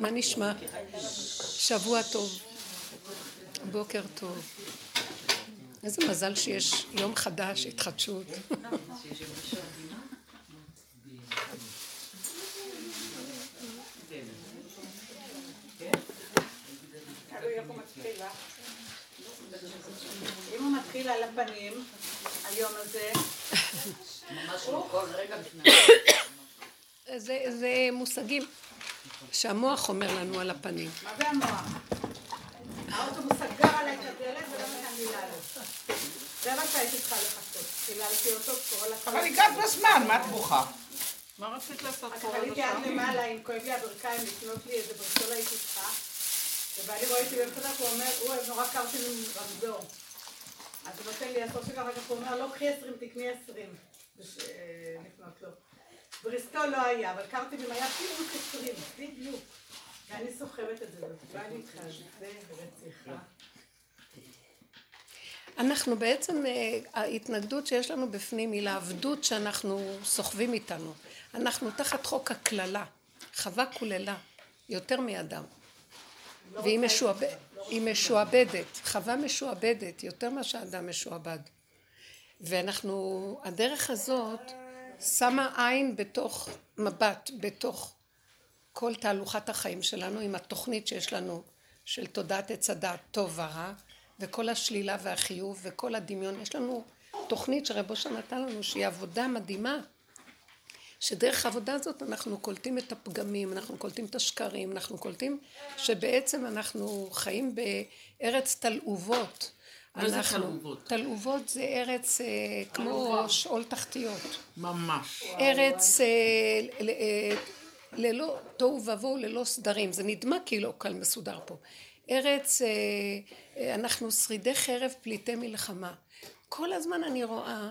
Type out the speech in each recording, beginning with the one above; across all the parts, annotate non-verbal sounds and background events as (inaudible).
מה נשמע? שבוע טוב. בוקר טוב. איזה מזל שיש יום חדש, התחדשות. אם הוא מתחיל על הפנים, היום הזה, זה מושגים שהמוח אומר לנו על הפנים. מה זה המוח? האוטובוס סגר עליי את הדלת ולא נתן לי לעלות. זה מה שהייתי צריכה לחכות. קיללתי אותו כל הכבוד. אבל הגעת בזמן, מה את בוכה? מה רצית לעשות אז פה? עליתי עד למעלה, אם כואב לי הברכיים, לקנות לי איזה ברסולה הייתי צריכה. ובעלי רואה אותי באמצע הוא אומר, הוא אוהב נורא קרתי עם רמזור. אז הוא נותן לי עשר שקל, אחר כך הוא אומר, לא, קחי עשרים, תקני עשרים. בש- אה, לקנות לו. בריסטול לא היה, אבל קרטיבים היה בדיוק עשרים, בדיוק. ואני סוחבת את זה, ובא לי כזה רציחה. אנחנו בעצם, אה, ההתנגדות שיש לנו בפנים היא לעבדות שאנחנו סוחבים איתנו. אנחנו תחת חוק הקללה. חווה קוללה, יותר מאדם. והיא משועבד, היא משועבדת, חווה משועבדת, יותר מה שאדם משועבד. ואנחנו, הדרך הזאת שמה עין בתוך מבט, בתוך כל תהלוכת החיים שלנו, עם התוכנית שיש לנו של תודעת עץ הדעת טוב ורע, וכל השלילה והחיוב וכל הדמיון. יש לנו תוכנית שרב אושר נתן לנו שהיא עבודה מדהימה. שדרך העבודה הזאת אנחנו קולטים את הפגמים, אנחנו קולטים את השקרים, אנחנו קולטים שבעצם אנחנו חיים בארץ תלעובות. זה תלעובות? תלעובות זה ארץ אה, כמו שאול תחתיות. ממש. ארץ אה, אה, ללא תוהו ובוהו, ללא סדרים. זה נדמה כאילו הכל מסודר פה. ארץ, אנחנו שרידי חרב פליטי מלחמה. כל הזמן אני רואה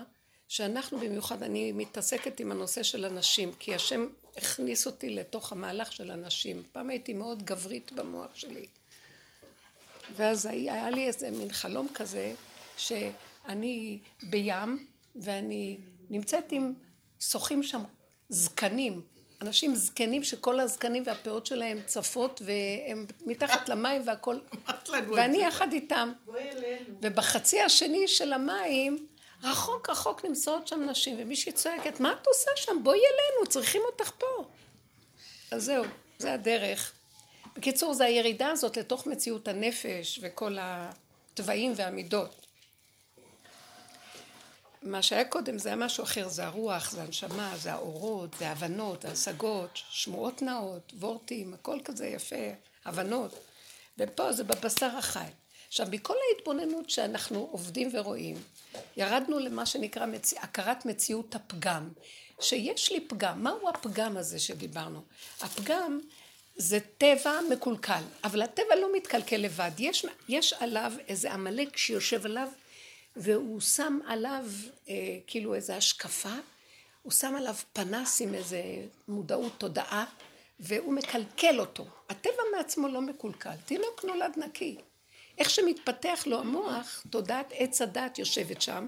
שאנחנו במיוחד, אני מתעסקת עם הנושא של הנשים, כי השם הכניס אותי לתוך המהלך של הנשים. פעם הייתי מאוד גברית במוח שלי. ואז היה לי איזה מין חלום כזה, שאני בים, ואני נמצאת עם, שוחים שם זקנים, אנשים זקנים שכל הזקנים והפאות שלהם צפות, והם מתחת למים והכל, (laughs) ואני. יחד איתם. ובחצי השני של המים, רחוק רחוק נמצאות שם נשים, ומישהי צועקת, מה את עושה שם? בואי אלינו, צריכים אותך פה. אז זהו, זה הדרך. בקיצור, זה הירידה הזאת לתוך מציאות הנפש וכל התוואים והמידות. מה שהיה קודם זה היה משהו אחר, זה הרוח, זה הנשמה, זה האורות, זה ההבנות, זה השגות, שמועות נאות, וורטים, הכל כזה יפה, הבנות. ופה זה בבשר החי. עכשיו, מכל ההתבוננות שאנחנו עובדים ורואים, ירדנו למה שנקרא מצ... הכרת מציאות הפגם, שיש לי פגם. מהו הפגם הזה שדיברנו? הפגם זה טבע מקולקל, אבל הטבע לא מתקלקל לבד. יש, יש עליו איזה עמלק שיושב עליו, והוא שם עליו אה, כאילו איזו השקפה, הוא שם עליו פנס עם איזה מודעות, תודעה, והוא מקלקל אותו. הטבע מעצמו לא מקולקל, תינוק נולד נקי. איך שמתפתח לו המוח, תודעת עץ הדת יושבת שם,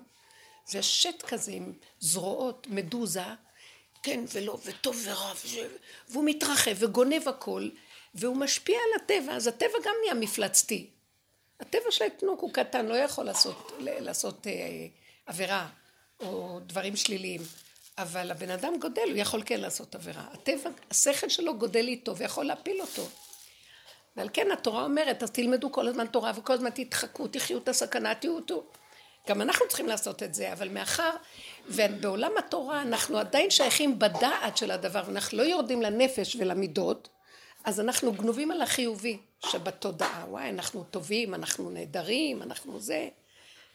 זה שט כזה עם זרועות, מדוזה, כן ולא, וטוב ורע, והוא מתרחב וגונב הכל, והוא משפיע על הטבע, אז הטבע גם נהיה מפלצתי. הטבע של התינוק הוא קטן, לא יכול לעשות, לעשות אה, עבירה או דברים שליליים, אבל הבן אדם גודל, הוא יכול כן לעשות עבירה. הטבע, השכל שלו גודל איתו ויכול להפיל אותו. ועל כן התורה אומרת, אז תלמדו כל הזמן תורה וכל הזמן תתחקו, תחיו את הסכנה, תהיו אותו. גם אנחנו צריכים לעשות את זה, אבל מאחר ובעולם התורה אנחנו עדיין שייכים בדעת של הדבר, ואנחנו לא יורדים לנפש ולמידות, אז אנחנו גנובים על החיובי שבתודעה. וואי, אנחנו טובים, אנחנו נהדרים, אנחנו זה.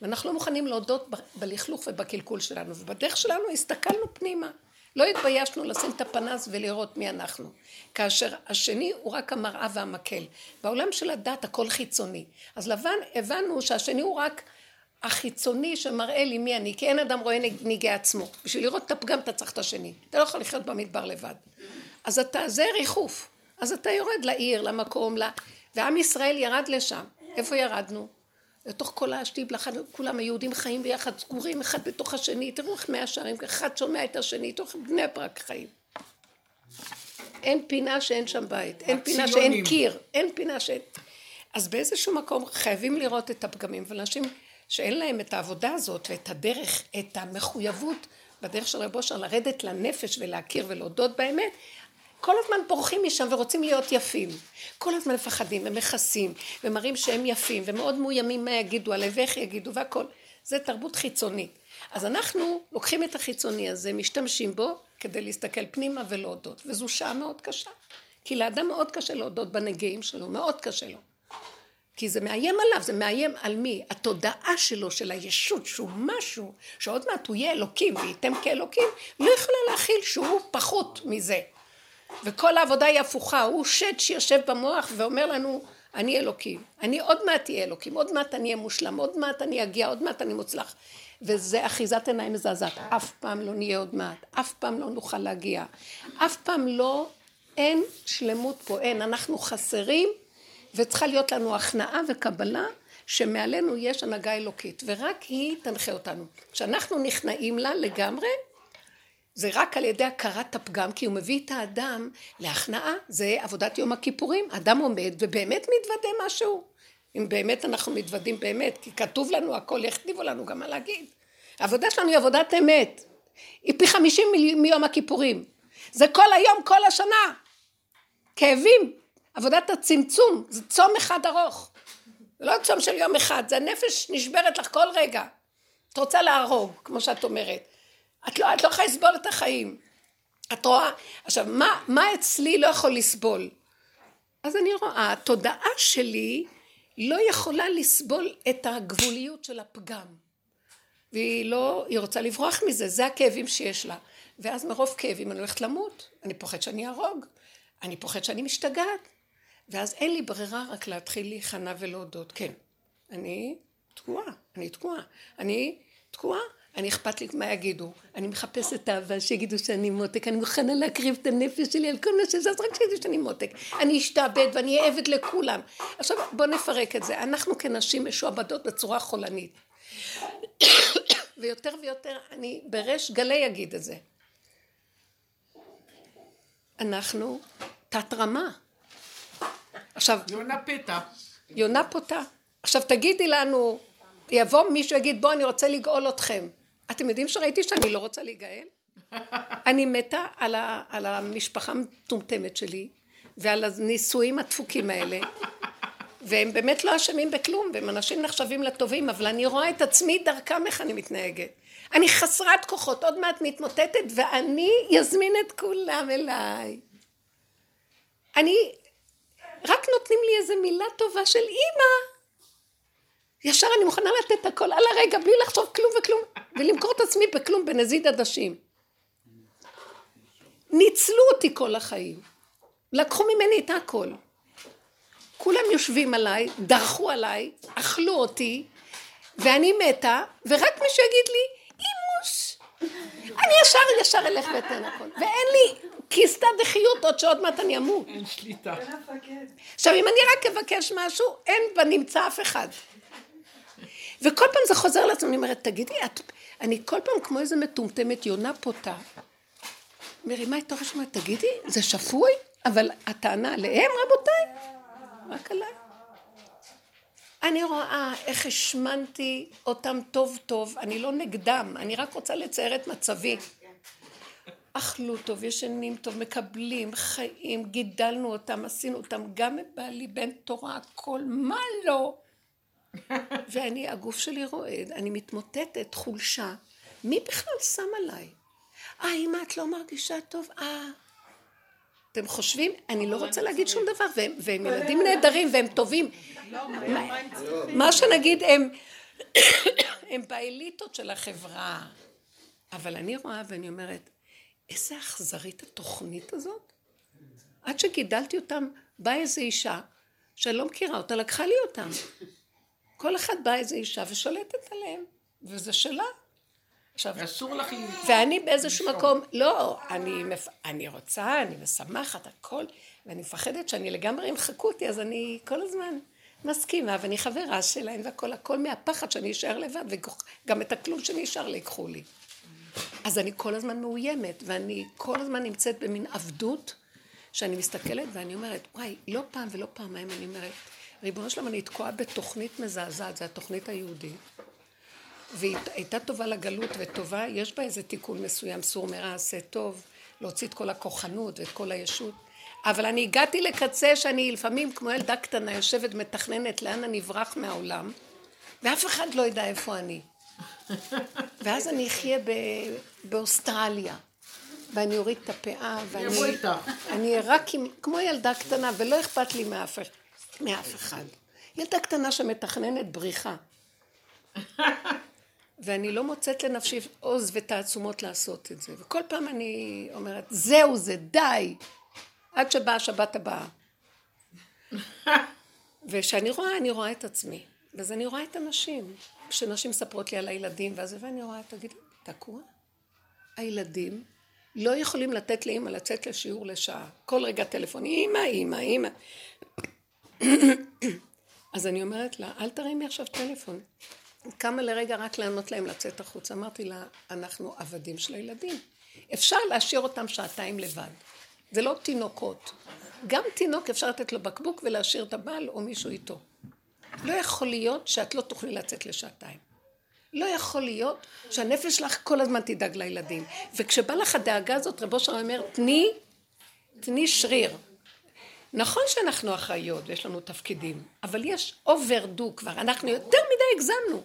ואנחנו לא מוכנים להודות בלכלוך ובקלקול שלנו, ובדרך שלנו הסתכלנו פנימה. לא התביישנו לשים את הפנס ולראות מי אנחנו. כאשר השני הוא רק המראה והמקל. בעולם של הדת הכל חיצוני. אז לבן הבנו שהשני הוא רק החיצוני שמראה לי מי אני, כי אין אדם רואה ניגי עצמו. בשביל לראות את הפגם אתה צריך את השני. אתה לא יכול לחיות במדבר לבד. אז אתה, זה ריחוף. אז אתה יורד לעיר, למקום, ל... ועם ישראל ירד לשם. איפה ירדנו? לתוך כל השטיבלח, כולם היהודים חיים ביחד, סגורים אחד בתוך השני, תראו איך מאה שערים, אחד שומע את השני, תוך בני ברק חיים. אין פינה שאין שם בית, אין פינה. שאין קיר, אין פינה שאין... אז באיזשהו מקום חייבים לראות את הפגמים, ואנשים שאין להם את העבודה הזאת ואת הדרך, את המחויבות בדרך של רב אושר לרדת לנפש ולהכיר ולהודות באמת, כל הזמן בורחים משם ורוצים להיות יפים. כל הזמן מפחדים ומכסים ומראים שהם יפים ומאוד מאוימים מה יגידו עליהם ואיך יגידו והכל. זה תרבות חיצונית. אז אנחנו לוקחים את החיצוני הזה, משתמשים בו כדי להסתכל פנימה ולהודות. וזו שעה מאוד קשה. כי לאדם מאוד קשה להודות בנגעים שלו, מאוד קשה לו. כי זה מאיים עליו, זה מאיים על מי? התודעה שלו, של הישות, שהוא משהו, שעוד מעט הוא יהיה אלוקים וייתם כאלוקים, לא יכולה להכיל שהוא פחות מזה. וכל העבודה היא הפוכה, הוא שד שיושב במוח ואומר לנו, אני אלוקים, אני עוד מעט אהיה אלוקים, עוד מעט אני אהיה מושלם, עוד מעט אני אגיע, עוד מעט אני מוצלח. וזה אחיזת עיניים מזעזעת, אף פעם לא נהיה עוד מעט, אף פעם לא נוכל להגיע, אף פעם לא, אין שלמות פה, אין, אנחנו חסרים, וצריכה להיות לנו הכנעה וקבלה שמעלינו יש הנהגה אלוקית, ורק היא תנחה אותנו. כשאנחנו נכנעים לה לגמרי, זה רק על ידי הכרת הפגם, כי הוא מביא את האדם להכנעה, זה עבודת יום הכיפורים, אדם עומד ובאמת מתוודה משהו. אם באמת אנחנו מתוודים באמת, כי כתוב לנו הכל, יכתיבו לנו גם מה להגיד. העבודה שלנו היא עבודת אמת. היא פי חמישים מיום הכיפורים. זה כל היום, כל השנה. כאבים, עבודת הצמצום, זה צום אחד ארוך. זה לא צום של יום אחד, זה הנפש נשברת לך כל רגע. את רוצה להרוג, כמו שאת אומרת. את לא, את לא יכולה לסבול את החיים. את רואה? עכשיו, מה, מה אצלי לא יכול לסבול? אז אני רואה, התודעה שלי לא יכולה לסבול את הגבוליות של הפגם. והיא לא, היא רוצה לברוח מזה, זה הכאבים שיש לה. ואז מרוב כאבים אני הולכת למות, אני פוחד שאני אהרוג, אני פוחד שאני משתגעת. ואז אין לי ברירה רק להתחיל להיכנע ולהודות. כן, אני תקועה, אני תקועה. אני תקועה, אני אכפת לי מה יגידו. אני מחפשת אהבה, שיגידו שאני מותק, אני מוכנה להקריב את הנפש שלי על כל מה שזה, אז רק שיגידו שאני מותק. אני אשתעבד ואני אהיה עבד לכולם. עכשיו בואו נפרק את זה. אנחנו כנשים משועבדות בצורה חולנית. ויותר ויותר, אני בריש גלי אגיד את זה. אנחנו תת רמה. עכשיו, יונה פתע. יונה פותה. עכשיו תגידי לנו, יבוא מישהו יגיד בוא אני רוצה לגאול אתכם. אתם יודעים שראיתי שאני לא רוצה להיגאל? (laughs) אני מתה על, ה, על המשפחה המטומטמת שלי ועל הנישואים הדפוקים האלה והם באמת לא אשמים בכלום והם אנשים נחשבים לטובים אבל אני רואה את עצמי דרכם איך אני מתנהגת אני חסרת כוחות עוד מעט מתמוטטת ואני אזמין את כולם אליי אני רק נותנים לי איזה מילה טובה של אימא ישר אני מוכנה לתת הכל על הרגע בלי לחשוב כלום וכלום ולמכור את עצמי בכלום בנזיד עדשים. ניצלו אותי כל החיים. לקחו ממני את הכל. כולם יושבים עליי, דרכו עליי, אכלו אותי ואני מתה ורק מישהו יגיד לי אימוש אני ישר ישר אלך ואתן הכל. ואין לי כיסתא דחיות עוד שעוד מעט אני אמות אין שליטה. עכשיו אם אני רק אבקש משהו אין בנמצא אף אחד וכל פעם זה חוזר לעצמי, אני אומרת, תגידי, את, אני כל פעם כמו איזה מטומטמת יונה פותה, מרימה את הראש ואומרת, תגידי, זה שפוי? אבל הטענה עליהם, רבותיי? רק עליי. אני רואה איך השמנתי אותם טוב טוב, אני לא נגדם, אני רק רוצה לצייר את מצבי. אכלו טוב, ישנים טוב, מקבלים, חיים, גידלנו אותם, עשינו אותם, גם את בעלי, בן תורה, הכל, מה לא? (laughs) ואני, הגוף שלי רועד, אני מתמוטטת, חולשה. מי בכלל שם עליי? אה, אמא, את לא מרגישה טוב? אה. אתם חושבים? אני לא רוצה להגיד שום דבר, והם, והם ילדים נהדרים והם טובים. מה- מה שנגיד, הם, (coughs) הם באליטות של החברה. אבל אני רואה ואני אומרת, איזה אכזרית התוכנית הזאת. עד שגידלתי אותם, באה איזו אישה, שאני לא מכירה אותה, לקחה לי אותם. כל אחד בא איזו אישה ושולטת עליהם, וזה שלה. עכשיו, ואסור לך... ואני באיזשהו מקום, לא, אני, מפ... אני רוצה, אני משמחת, הכל, ואני מפחדת שאני לגמרי ימחקו אותי, אז אני כל הזמן מסכימה, ואני חברה שלהם, והכל, הכל מהפחד שאני אשאר לבד, וגם את הכלום שאני אשאר לי, ייקחו לי. אז אני כל הזמן מאוימת, ואני כל הזמן נמצאת במין עבדות, שאני מסתכלת ואני אומרת, וואי, לא פעם ולא פעמיים אני אומרת, ריבונו שלום, אני תקועה בתוכנית מזעזעת, זו התוכנית היהודית. והיא הייתה טובה לגלות וטובה, יש בה איזה תיקון מסוים, סור מרע עשה טוב, להוציא את כל הכוחנות ואת כל הישות. אבל אני הגעתי לקצה שאני לפעמים כמו ילדה קטנה יושבת מתכננת לאן אני אברח מהעולם, ואף אחד לא ידע איפה אני. (laughs) ואז אני אחיה באוסטרליה, ואני אוריד את הפאה, ואני... אני אהיה רק עם, כמו ילדה קטנה, ולא אכפת לי מאף, מאף אחד. ילדה קטנה שמתכננת בריחה. (laughs) ואני לא מוצאת לנפשי עוז ותעצומות לעשות את זה. וכל פעם אני אומרת, זהו זה, די, עד שבאה השבת הבאה. (laughs) וכשאני רואה, אני רואה את עצמי. ואז אני רואה את הנשים. כשנשים מספרות לי על הילדים, ואז ואני רואה, תגידי, תקוע? הילדים לא יכולים לתת לאימא לצאת לשיעור לשעה. כל רגע טלפון, אימא, אימא, אימא. אז אני אומרת לה, אל תרימי עכשיו טלפון. קמה לרגע רק לענות להם לצאת החוצה. אמרתי לה, אנחנו עבדים של הילדים. אפשר להשאיר אותם שעתיים לבד. זה לא תינוקות. גם תינוק אפשר לתת לו בקבוק ולהשאיר את הבעל או מישהו איתו. לא יכול להיות שאת לא תוכלי לצאת לשעתיים. לא יכול להיות שהנפש שלך כל הזמן תדאג לילדים. וכשבא לך הדאגה הזאת, רבו שלום אומר, תני, תני שריר. נכון שאנחנו אחראיות ויש לנו תפקידים, אבל יש אוברדו כבר, אנחנו יותר מדי הגזמנו.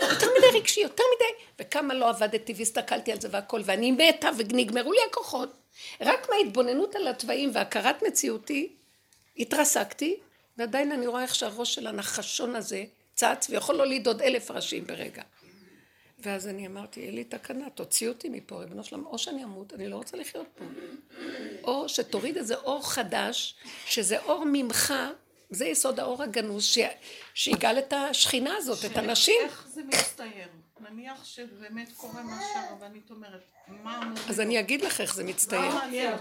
יותר מדי רגשי, יותר מדי, וכמה לא עבדתי והסתכלתי על זה והכל, ואני מתה ונגמרו לי הכוחות. רק מההתבוננות על התוואים והכרת מציאותי, התרסקתי, ועדיין אני רואה איך שהראש של הנחשון הזה צץ, ויכול לא לדוד אלף ראשים ברגע. ואז אני אמרתי, אין לי תקנה, תוציא אותי מפה, ריבונו שלום, או שאני אמות, אני לא רוצה לחיות פה. או שתוריד איזה אור חדש, שזה אור ממך, זה יסוד האור הגנוז, ש... שיגאל את השכינה הזאת, את הנשים. איך זה מצטייר? נניח שבאמת קורה מה שהרבנית אומרת, מה אמור... אז אני אגיד לך איך זה מצטייר.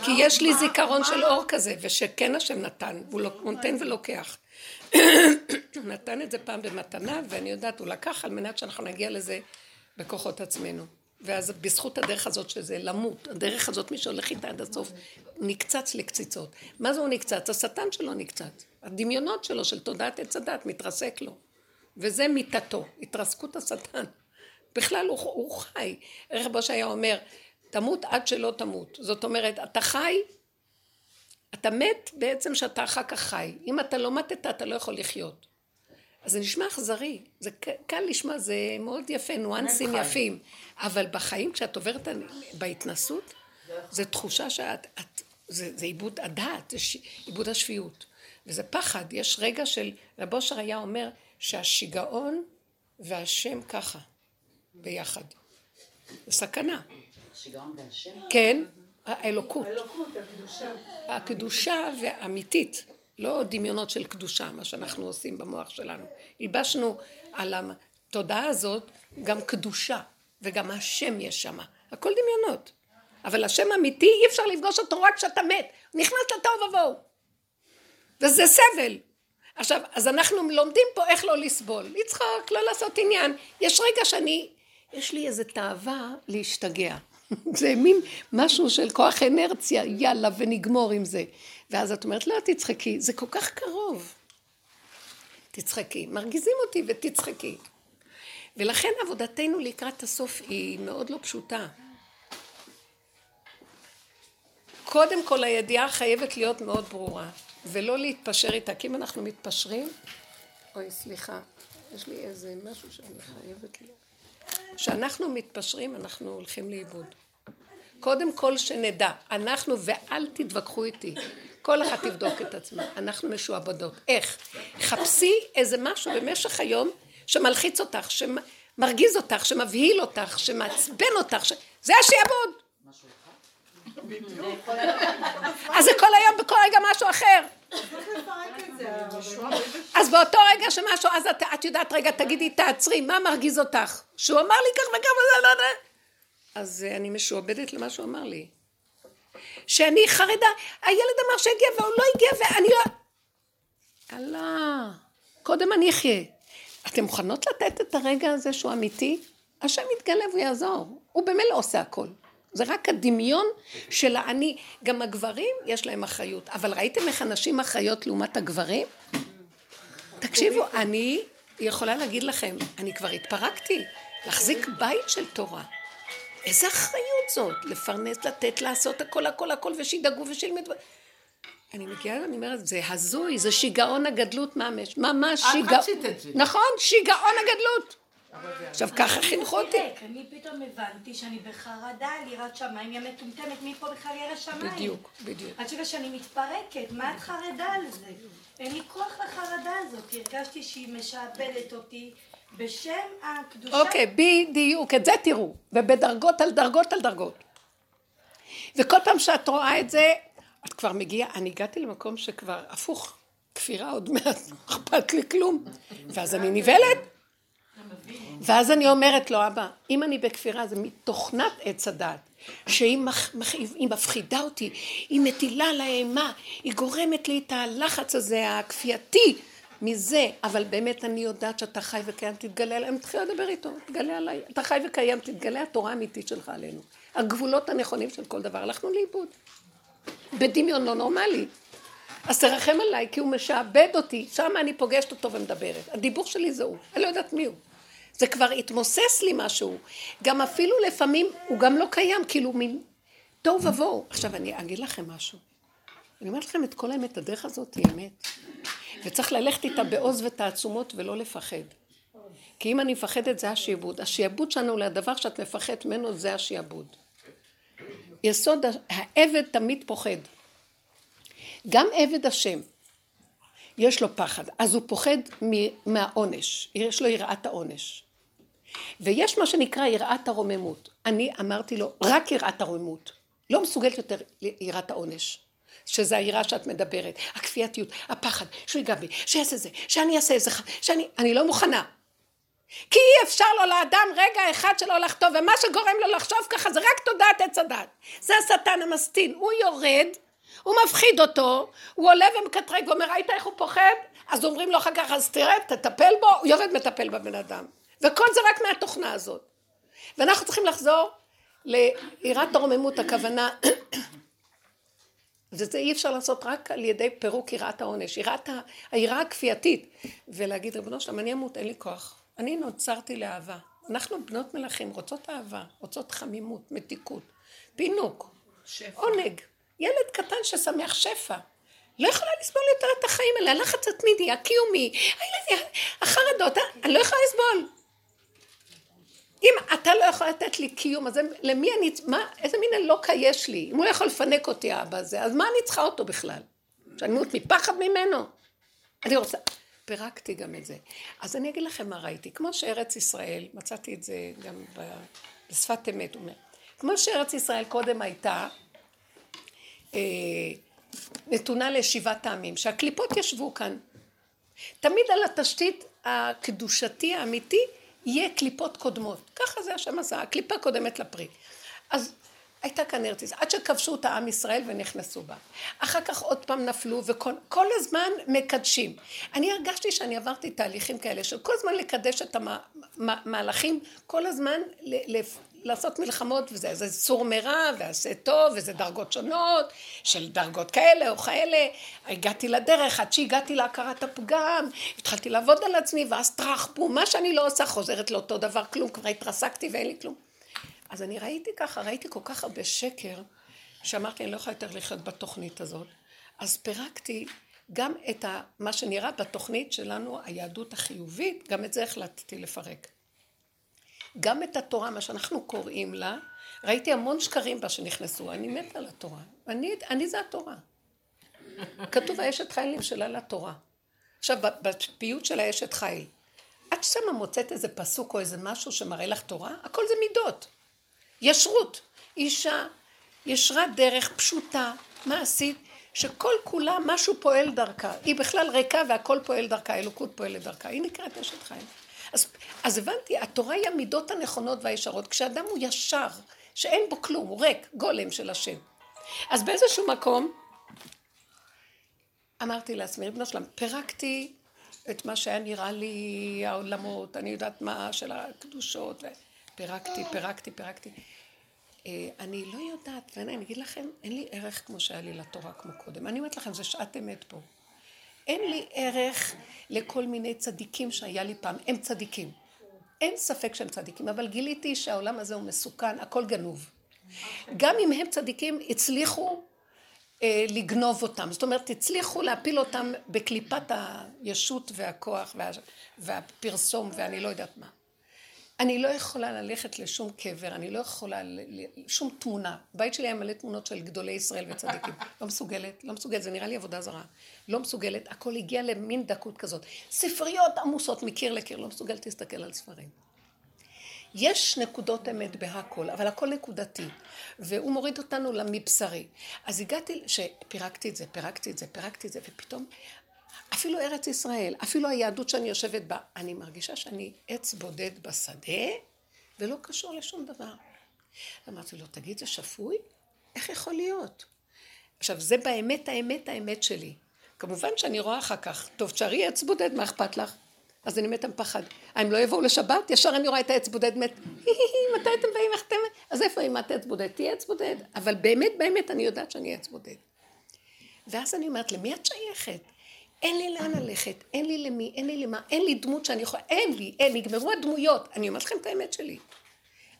כי יש לי זיכרון של אור כזה, ושכן השם נתן, הוא לא- נותן ולוקח. (coughs) נתן את זה פעם במתנה, ואני יודעת, הוא לקח על מנת שאנחנו נגיע לזה בכוחות עצמנו. ואז בזכות הדרך הזאת שזה למות, הדרך הזאת מי שהולך איתה עד הסוף, נקצץ לקציצות. מה זה הוא נקצץ? השטן שלו נקצץ. הדמיונות שלו של תודעת עץ הדת מתרסק לו. וזה מיתתו, התרסקות השטן. בכלל הוא, הוא חי. ערך בוש היה אומר, תמות עד שלא תמות. זאת אומרת, אתה חי, אתה מת בעצם שאתה אחר כך חי. אם אתה לא מתת, אתה לא יכול לחיות. אז זה נשמע אכזרי, זה קל לשמוע, זה מאוד יפה, ניואנסים יפים, אבל בחיים כשאת עוברת בהתנסות, זה תחושה שאת, את, זה, זה עיבוד הדעת, זה ש, עיבוד השפיות, וזה פחד, יש רגע של, רב אושר היה אומר שהשיגעון והשם ככה, ביחד, זה סכנה. השיגעון והשם? כן, האלוקות. האלוקות, הקדושה. הקדושה והאמיתית. לא דמיונות של קדושה, מה שאנחנו עושים במוח שלנו. הלבשנו על התודעה הזאת גם קדושה, וגם השם יש שם. הכל דמיונות. אבל השם אמיתי, אי אפשר לפגוש אותו רק כשאתה מת. נכנס לתוהו ובוהו. וזה סבל. עכשיו, אז אנחנו לומדים פה איך לא לסבול. לצחוק, לא לעשות עניין. יש רגע שאני, יש לי איזו תאווה להשתגע. (laughs) זה מין משהו של כוח אנרציה, יאללה, ונגמור עם זה. ואז את אומרת, לא, תצחקי, זה כל כך קרוב. תצחקי, מרגיזים אותי ותצחקי. ולכן עבודתנו לקראת הסוף היא מאוד לא פשוטה. קודם כל הידיעה חייבת להיות מאוד ברורה, ולא להתפשר איתה, כי אם אנחנו מתפשרים, אוי סליחה, יש לי איזה משהו שאני חייבת ל... כשאנחנו מתפשרים אנחנו הולכים לאיבוד. קודם כל שנדע, אנחנו ואל תתווכחו איתי, כל אחד תבדוק את עצמה, אנחנו משועבדות. איך? חפשי איזה משהו במשך היום שמלחיץ אותך, שמרגיז אותך, שמבהיל אותך, שמעצבן אותך, ש... זה השעבוד. אז זה כל היום בכל רגע משהו אחר. אז באותו רגע שמשהו, אז את, יודעת, רגע, תגידי, תעצרי, מה מרגיז אותך? שהוא אמר לי כך וכך וזה, לא יודע. אז אני משועבדת למה שהוא אמר לי. שאני חרדה, הילד אמר שיגיע והוא לא הגיע ואני לא... אללה, קודם אני אחיה. אתן מוכנות לתת את הרגע הזה שהוא אמיתי? השם יתגלה ויעזור. הוא במילא עושה הכל. זה רק הדמיון של האני. גם הגברים יש להם אחריות, אבל ראיתם איך הנשים אחראיות לעומת הגברים? תקשיבו, אני יכולה להגיד לכם, אני כבר התפרקתי, להחזיק בית של תורה. איזה אחריות זאת, לפרנס, לתת, לעשות הכל, הכל, הכל, ושידאגו ושילמדו. אני מגיעה, אני אומרת, זה הזוי, זה שיגעון הגדלות ממש, ממש שיגעון. את רצית את זה. נכון, שיגעון הגדלות. עכשיו ככה חינכו אותי. אני פתאום הבנתי שאני בחרדה על יראת שמיים, היא המטומטמת, מי פה בכלל ירא שמיים? בדיוק, בדיוק. עד שגע שאני מתפרקת, מה את חרדה על זה? אין לי כוח לחרדה הזאת, הרגשתי שהיא משעבדת אותי בשם הקדושה. אוקיי, בדיוק, את זה תראו, ובדרגות על דרגות על דרגות. וכל פעם שאת רואה את זה, את כבר מגיעה, אני הגעתי למקום שכבר הפוך, כפירה עוד מעט, לא (laughs) אכפת לי כלום. ואז אני נבהלת. ואז אני אומרת לו, אבא, אם אני בכפירה זה מתוכנת עץ הדעת, שהיא מח, מח, היא מפחידה אותי, היא מטילה על האימה, היא גורמת לי את הלחץ הזה, הכפייתי, מזה, אבל באמת אני יודעת שאתה חי וקיים, תתגלה עליי, אני מתחילה לדבר איתו, תתגלה עליי, אתה חי וקיים, תתגלה התורה האמיתית שלך עלינו. הגבולות הנכונים של כל דבר, הלכנו לאיבוד. בדמיון לא נורמלי. אז תרחם עליי, כי הוא משעבד אותי, שם אני פוגשת אותו ומדברת. הדיבור שלי זה הוא, אני לא יודעת מי הוא. זה כבר התמוסס לי משהו. גם אפילו לפעמים הוא גם לא קיים, כאילו מין תוהו ובוהו. עכשיו אני אגיד לכם משהו. אני אומרת לכם את כל האמת, הדרך הזאת היא אמת. וצריך ללכת איתה בעוז ותעצומות ולא לפחד. כי אם אני מפחדת זה השיעבוד. השיעבוד שלנו לדבר שאת מפחדת ממנו זה השיעבוד. יסוד, העבד תמיד פוחד. גם עבד השם, יש לו פחד, אז הוא פוחד מהעונש, יש לו יראת העונש. ויש מה שנקרא יראת הרוממות. אני אמרתי לו, רק יראת הרוממות. לא מסוגלת יותר יראת העונש. שזה היראה שאת מדברת, הכפייתיות, הפחד, שהוא ייגע בי, שיעשה זה, שאני אעשה איזה, שאני, אני לא מוכנה. כי אי אפשר לו לאדם רגע אחד שלא לחטוא, ומה שגורם לו לחשוב ככה זה רק תודעת עץ הדת. זה השטן המסטין, הוא יורד, הוא מפחיד אותו, הוא עולה ומקטרג ואומר, ראית איך הוא פוחד? אז אומרים לו אחר כך, אז תראה, תטפל בו, הוא יורד מטפל בבן אדם. וכל זה רק מהתוכנה הזאת. ואנחנו צריכים לחזור ליראת הרוממות, הכוונה, (coughs) וזה אי אפשר לעשות רק על ידי פירוק יראת העונש, יראת, היראה הכפייתית, ולהגיד, ריבונו שלם, אני אמות, אין לי כוח. אני נוצרתי לאהבה. אנחנו בנות מלכים, רוצות אהבה, רוצות חמימות, מתיקות, פינוק, שפע. עונג. ילד קטן ששמח שפע. לא יכולה לסבול יותר את החיים האלה, הלחץ התמידי, הקיומי, הילדים, החרדות, אני לא יכולה לסבול. אם אתה לא יכול לתת לי קיום, אז למי אני, מה, איזה מין אלוקה יש לי? אם הוא לא יכול לפנק אותי האבא הזה, אז מה אני צריכה אותו בכלל? שאני אמות מפחד ממנו? אני רוצה, פירקתי גם את זה. אז אני אגיד לכם מה ראיתי. כמו שארץ ישראל, מצאתי את זה גם בשפת אמת, אומר, כמו שארץ ישראל קודם הייתה אה, נתונה לשבעת העמים, שהקליפות ישבו כאן. תמיד על התשתית הקדושתי האמיתי יהיה קליפות קודמות. ככה זה השם עשה, הקליפה קודמת לפרי. אז הייתה כאן ישראל, עד שכבשו את העם ישראל ונכנסו בה. אחר כך עוד פעם נפלו וכל הזמן מקדשים. אני הרגשתי שאני עברתי תהליכים כאלה של כל הזמן לקדש את המהלכים, כל הזמן לעשות מלחמות וזה, זה סור מרע ועשה טוב וזה דרגות שונות של דרגות כאלה או כאלה. הגעתי לדרך עד שהגעתי להכרת הפגם, התחלתי לעבוד על עצמי ואז טראח בום, מה שאני לא עושה חוזרת לאותו דבר, כלום, כבר התרסקתי ואין לי כלום. אז אני ראיתי ככה, ראיתי כל כך הרבה שקר, שאמרתי, אני לא יכולה יותר לחיות בתוכנית הזאת. אז פירקתי גם את ה, מה שנראה בתוכנית שלנו, היהדות החיובית, גם את זה החלטתי לפרק. גם את התורה, מה שאנחנו קוראים לה, ראיתי המון שקרים בה שנכנסו, אני מתה על התורה. אני, אני זה התורה. כתוב האשת חיל נמשלה לתורה. עכשיו, בפיוט של האשת חיל, את שמה מוצאת איזה פסוק או איזה משהו שמראה לך תורה? הכל זה מידות. ישרות. אישה, ישרת דרך פשוטה, מעשית, שכל כולה משהו פועל דרכה. היא בכלל ריקה והכל פועל דרכה, אלוקות פועלת דרכה. היא נקראת אשת חיים. אז, אז הבנתי, התורה היא המידות הנכונות והישרות. כשאדם הוא ישר, שאין בו כלום, הוא ריק, גולם של השם. אז באיזשהו מקום, אמרתי לעצמי, ריבונו שלם, פירקתי את מה שהיה נראה לי העולמות, אני יודעת מה, של הקדושות, פירקתי, פירקתי, פירקתי. אה, אני לא יודעת, ואני אגיד לכם, אין לי ערך כמו שהיה לי לתורה כמו קודם. אני אומרת לכם, זה שעת אמת פה. אין לי ערך לכל מיני צדיקים שהיה לי פעם, הם צדיקים. אין ספק שהם צדיקים, אבל גיליתי שהעולם הזה הוא מסוכן, הכל גנוב. גם אם הם צדיקים, הצליחו אה, לגנוב אותם. זאת אומרת, הצליחו להפיל אותם בקליפת הישות והכוח וה, והפרסום ואני לא יודעת מה. אני לא יכולה ללכת לשום קבר, אני לא יכולה, לשום תמונה. בית שלי היה מלא תמונות של גדולי ישראל וצדיקים. (laughs) לא מסוגלת, לא מסוגלת, זה נראה לי עבודה זרה. לא מסוגלת, הכל הגיע למין דקות כזאת. ספריות עמוסות מקיר לקיר, לא מסוגלת להסתכל על ספרים. יש נקודות אמת בהכל, אבל הכל נקודתי. והוא מוריד אותנו למבשרי. אז הגעתי, שפירקתי את זה, פירקתי את זה, פירקתי את זה, ופתאום אפילו ארץ ישראל, אפילו היהדות שאני יושבת בה, אני מרגישה שאני עץ בודד בשדה, ולא קשור לשום דבר. אמרתי לו, תגיד, זה שפוי? איך יכול להיות? עכשיו, זה באמת האמת האמת שלי. כמובן שאני רואה אחר כך, טוב, תשארי עץ בודד, מה אכפת לך? אז אני מתה מפחד. הם לא יבואו לשבת? ישר אני רואה את העץ בודד מת. מתי אתם באים? איך אתם... אז איפה אם את עץ בודד? תהיי עץ בודד. אבל באמת, באמת, אני יודעת שאני עץ בודד. ואז אני אומרת, למי את שייכת? אין לי לאן ללכת, אין לי למי, אין לי למה, אין לי דמות שאני יכולה, אין לי, אין, נגמרו הדמויות. אני אומרת לכם את האמת שלי.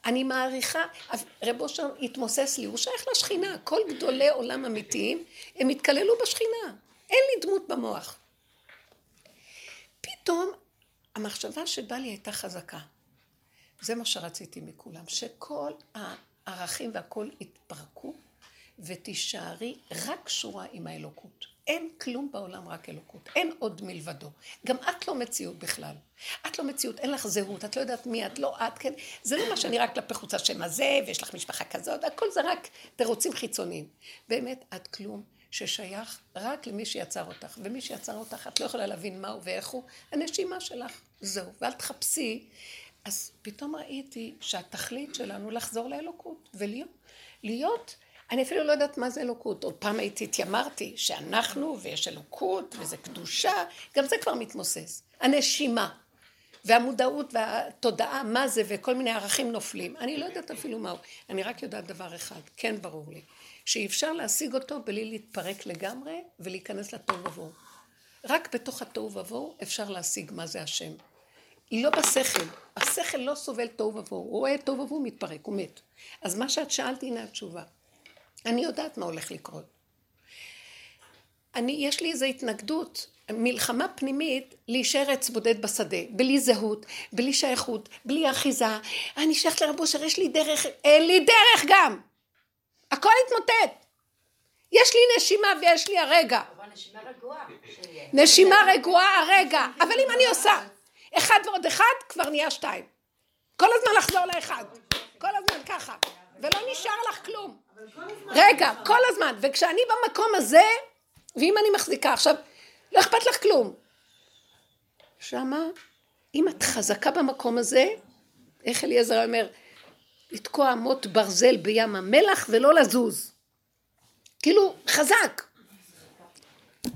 אני מעריכה, רב אושר התמוסס לי, הוא שייך לשכינה, כל גדולי עולם אמיתיים, הם התקללו בשכינה. אין לי דמות במוח. פתאום המחשבה שבאה לי הייתה חזקה. זה מה שרציתי מכולם, שכל הערכים והכל יתפרקו ותישארי רק קשורה עם האלוקות. אין כלום בעולם רק אלוקות, אין עוד מלבדו. גם את לא מציאות בכלל. את לא מציאות, אין לך זהות, את לא יודעת מי את, לא את, כן. זה לא מה רק כלפי חוץ השם הזה, ויש לך משפחה כזאת, הכל זה רק תירוצים חיצוניים. באמת, את כלום ששייך רק למי שיצר אותך, ומי שיצר אותך, את לא יכולה להבין מהו ואיך הוא, הנשימה שלך, זהו. ואל תחפשי. אז פתאום ראיתי שהתכלית שלנו לחזור לאלוקות, ולהיות, להיות אני אפילו לא יודעת מה זה אלוקות. עוד פעם הייתי, התיימרתי שאנחנו ויש אלוקות וזה קדושה, גם זה כבר מתמוסס. הנשימה והמודעות והתודעה, מה זה, וכל מיני ערכים נופלים. אני לא יודעת אפילו מהו. אני רק יודעת דבר אחד, כן ברור לי, שאי אפשר להשיג אותו בלי להתפרק לגמרי ולהיכנס לתוהו ובוהו. רק בתוך התוהו ובוהו אפשר להשיג מה זה השם. היא לא בשכל. השכל לא סובל תוהו ובוהו. הוא רואה תוהו ובוהו מתפרק, הוא מת. אז מה שאת שאלת, הנה התשובה. אני יודעת מה הולך לקרות. אני, יש לי איזו התנגדות, מלחמה פנימית להישאר עץ בודד בשדה, בלי זהות, בלי שייכות, בלי אחיזה. אני שייכת לרב אושר, יש לי דרך, אין לי דרך גם. הכל התמוטט. יש לי נשימה ויש לי הרגע. נשימה רגועה. נשימה רגועה הרגע. אבל אם אני עושה אחד ועוד אחד, כבר נהיה שתיים. כל הזמן לחזור לאחד. כל הזמן ככה. ולא נשאר לך כלום. רגע, כל הזמן. וכשאני במקום הזה, ואם אני מחזיקה עכשיו, לא אכפת לך כלום. שמה, אם את חזקה במקום הזה, איך אליעזר אומר, לתקוע מוט ברזל בים המלח ולא לזוז. כאילו, חזק.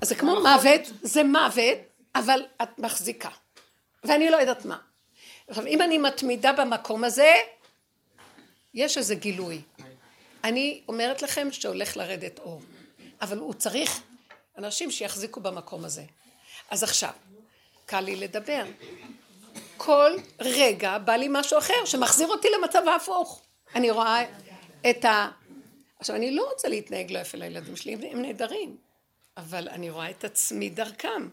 אז זה כמו מוות, זה מוות, אבל את מחזיקה. ואני לא יודעת מה. עכשיו, אם אני מתמידה במקום הזה, יש איזה גילוי. אני אומרת לכם שהולך לרדת אור, אבל הוא צריך אנשים שיחזיקו במקום הזה. אז עכשיו, קל לי לדבר. כל רגע בא לי משהו אחר שמחזיר אותי למצב ההפוך. אני רואה את ה... עכשיו, אני לא רוצה להתנהג לא יפה לילדים שלי, הם נהדרים, אבל אני רואה את עצמי דרכם.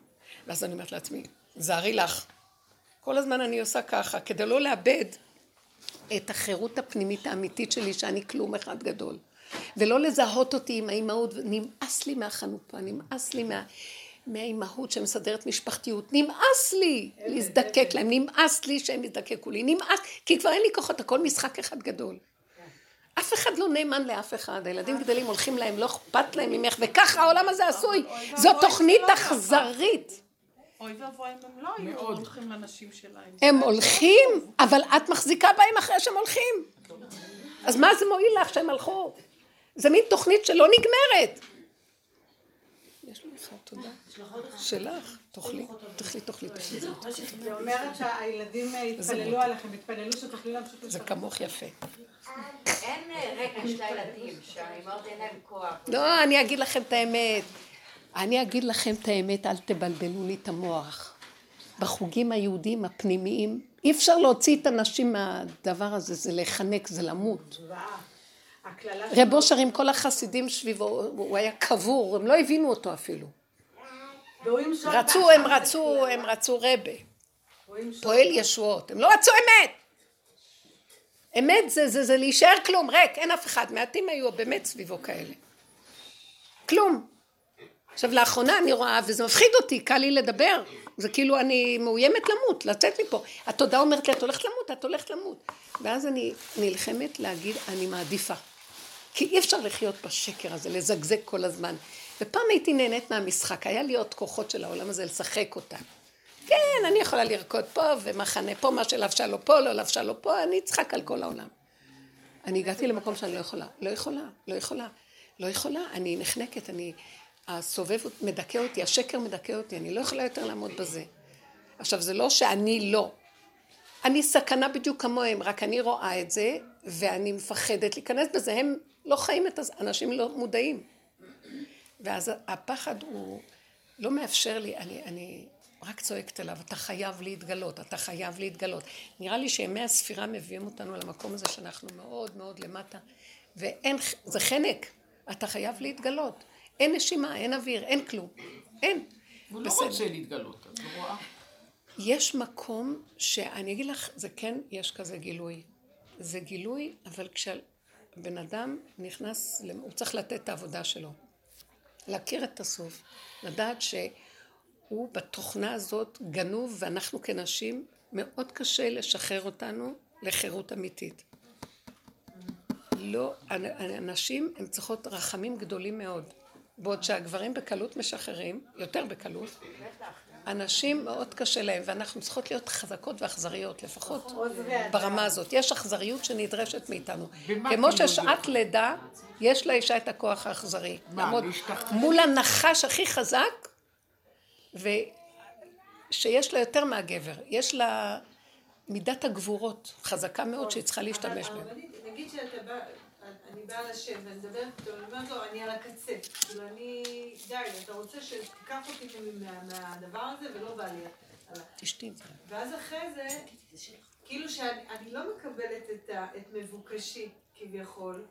ואז אני אומרת לעצמי, זהרי לך. כל הזמן אני עושה ככה, כדי לא לאבד את החירות הפנימית האמיתית שלי, שאני כלום אחד גדול. ולא לזהות אותי עם האימהות, נמאס לי מהחנופה, נמאס לי מה... מהאימהות שמסדרת משפחתיות, נמאס לי להזדקק להם, נמאס לי שהם יזדקקו לי, נמאס, כי כבר אין לי כוחות, הכל משחק אחד גדול. אף אחד לא נאמן לאף אחד, הילדים גדלים, הולכים להם, לא אכפת להם ממך, וככה העולם הזה עשוי. זו תוכנית אכזרית. אוי ואבוי אם הם לא היו הולכים לנשים שלהם. הם הולכים, אבל את מחזיקה בהם אחרי שהם הולכים. אז מה זה מועיל לך שהם הלכו? זה מין תוכנית שלא נגמרת. יש לי אחד, תודה. שלך, תאכלי, תאכלי, תאכלי. זה אומרת שהילדים יתפללו עליכם, יתפללו שתוכלי להמשיך זה. כמוך יפה. אין אה, רגש לילדים, שהאימהות אין להם כוח. לא, אני אגיד לכם את האמת. אני אגיד לכם את האמת, אל תבלבלו לי את המוח. בחוגים היהודיים הפנימיים, אי אפשר להוציא את הנשים מהדבר הזה, זה להיחנק, זה למות. רב אושר עם כל החסידים סביבו, הוא היה קבור, הם לא הבינו אותו אפילו. רצו, הם רצו. הם רצו רבה. פועל ישועות, הם לא רצו אמת! אמת זה, זה, זה להישאר כלום, ריק, אין אף אחד, מעטים היו באמת סביבו כאלה. כלום. עכשיו לאחרונה אני רואה, וזה מפחיד אותי, קל לי לדבר, זה כאילו אני מאוימת למות, לצאת מפה. התודעה אומרת לי, את הולכת למות, את הולכת למות. ואז אני נלחמת להגיד, אני מעדיפה. כי אי אפשר לחיות בשקר הזה, לזגזג כל הזמן. ופעם הייתי נהנית מהמשחק, היה לי עוד כוחות של העולם הזה לשחק אותה. כן, אני יכולה לרקוד פה, ומחנה פה, מה שלבשה לו פה, לא לבשה לו פה, אני אצחק על כל העולם. אני הגעתי למקום שאני לא יכולה, לא יכולה, לא יכולה, לא יכולה, אני נחנקת, אני, הסובב מדכא אותי, השקר מדכא אותי, אני לא יכולה יותר לעמוד בזה. עכשיו, זה לא שאני לא. אני סכנה בדיוק כמוהם, רק אני רואה את זה, ואני מפחדת להיכנס בזה, הם לא חיים את זה, אנשים לא מודעים. ואז הפחד הוא לא מאפשר לי, אני, אני רק צועקת אליו, אתה חייב להתגלות, אתה חייב להתגלות. נראה לי שימי הספירה מביאים אותנו למקום הזה שאנחנו מאוד מאוד למטה, ואין, זה חנק, אתה חייב להתגלות. אין נשימה, אין אוויר, אין כלום. אין. הוא לא בסדר. רוצה להתגלות, את לא רואה? יש מקום שאני אגיד לך, זה כן, יש כזה גילוי. זה גילוי, אבל כשבן אדם נכנס, הוא צריך לתת את העבודה שלו. להכיר את הסוף, לדעת שהוא בתוכנה הזאת גנוב, ואנחנו כנשים, מאוד קשה לשחרר אותנו לחירות אמיתית. לא, הנשים הן צריכות רחמים גדולים מאוד. בעוד שהגברים בקלות משחררים, יותר בקלות, הנשים מאוד קשה להם, ואנחנו צריכות להיות חזקות ואכזריות, לפחות אדם. ברמה הזאת. יש אכזריות שנדרשת מאיתנו. כמו ששעת לידה, יש לאישה את הכוח האכזרי. לעמוד? מול הנחש הכי חזק, ושיש לה יותר מהגבר. יש לה מידת הגבורות חזקה מאוד שהיא צריכה להשתמש בה. נגיד שאתה בא, אני באה לשם ואני מדברת איתו, אני אומרת לו, אני על הקצה. כאילו, אני, די, אתה רוצה שתיקח אותי מה- מהדבר הזה ולא בא לי. תשתי את זה. ואז אחרי זה, כאילו שאני אני לא מקבלת את, מבוקשי, כביכול.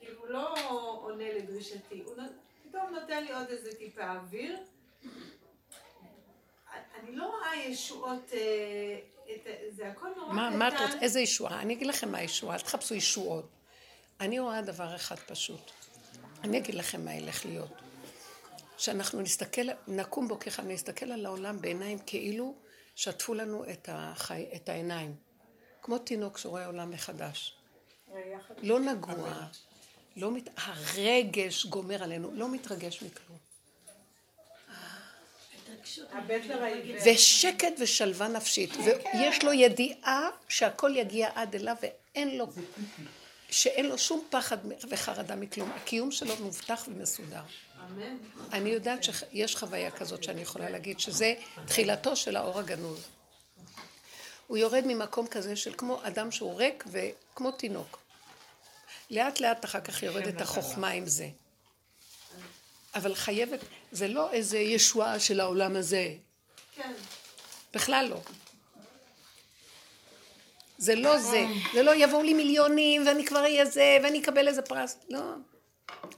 כאילו, הוא לא עונה לדרישתי. הוא פתאום נותן לי עוד איזה טיפה אוויר. אני לא רואה ישועות, אה, זה הכל נורא קטן. מה את רוצה? איזה ישועה? אני אגיד לכם מה הישועה, אל תחפשו ישועות. אני רואה דבר אחד פשוט. אני אגיד לכם מה ילך להיות. שאנחנו נסתכל, נקום בוקר אחד, נסתכל על העולם בעיניים כאילו שטפו לנו את, החי, את העיניים. כמו תינוק שרואה עולם מחדש. לא נגוע, לא מת... הרגש גומר עלינו, לא מתרגש מכלום. ושקט ושלווה נפשית, ויש לו ידיעה שהכל יגיע עד אליו ואין לו, שאין לו שום פחד וחרדה מכלום. הקיום שלו מובטח ומסודר. אמן. אני יודעת שיש חוויה כזאת שאני יכולה להגיד שזה תחילתו של האור הגנוז. הוא יורד ממקום כזה של כמו אדם שהוא ריק וכמו תינוק. לאט לאט אחר כך יורדת החוכמה עם זה. אבל חייבת, זה לא איזה ישועה של העולם הזה, כן. בכלל לא. זה לא זה, זה לא יבואו לי מיליונים ואני כבר אהיה זה ואני אקבל איזה פרס, לא.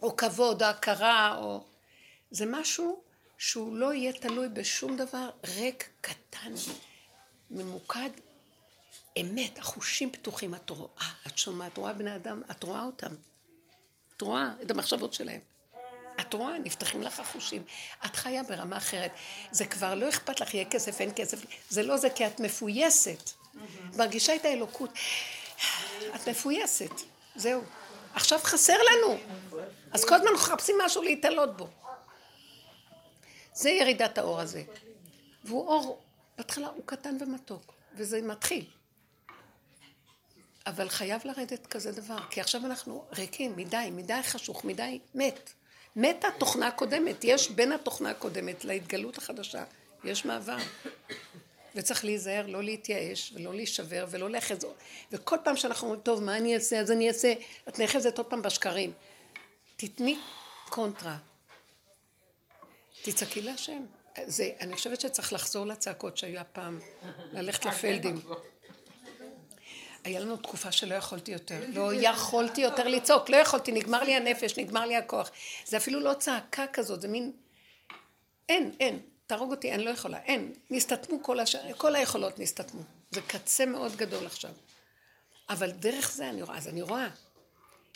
או כבוד, או הכרה, או... זה משהו שהוא לא יהיה תלוי בשום דבר ריק, קטן, ממוקד, אמת, החושים פתוחים, את רואה, את שומעת, את רואה בני אדם, את רואה אותם. את רואה את המחשבות שלהם. את רואה, נפתחים לך החושים. את חיה ברמה אחרת. זה כבר לא אכפת לך, יהיה כסף, אין כסף. זה לא זה, כי את מפויסת. מרגישה את האלוקות. את מפויסת, זהו. עכשיו חסר לנו. אז כל הזמן מחפשים משהו להתעלות בו. זה ירידת האור הזה. והוא אור, בהתחלה הוא קטן ומתוק, וזה מתחיל. אבל חייב לרדת כזה דבר, כי עכשיו אנחנו ריקים, מדי, מדי חשוך, מדי מת. מתה תוכנה קודמת, יש בין התוכנה הקודמת להתגלות החדשה, יש מעבר. וצריך להיזהר, לא להתייאש, ולא להישבר, ולא לאחז... וכל פעם שאנחנו אומרים, טוב, מה אני אעשה, אז אני אעשה, את נאחזת עוד פעם בשקרים. תתני קונטרה. תצעקי להשם. זה, אני חושבת שצריך לחזור לצעקות שהיו פעם, ללכת לפלדים. היה לנו תקופה שלא יכולתי יותר, לא יכולתי יותר לצעוק, לא יכולתי, נגמר לי הנפש, נגמר לי הכוח. זה אפילו לא צעקה כזאת, זה מין... אין, אין, תהרוג אותי, אני לא יכולה, אין. נסתתמו כל הש... כל היכולות נסתתמו. זה קצה מאוד גדול עכשיו. אבל דרך זה אני רואה, אז אני רואה.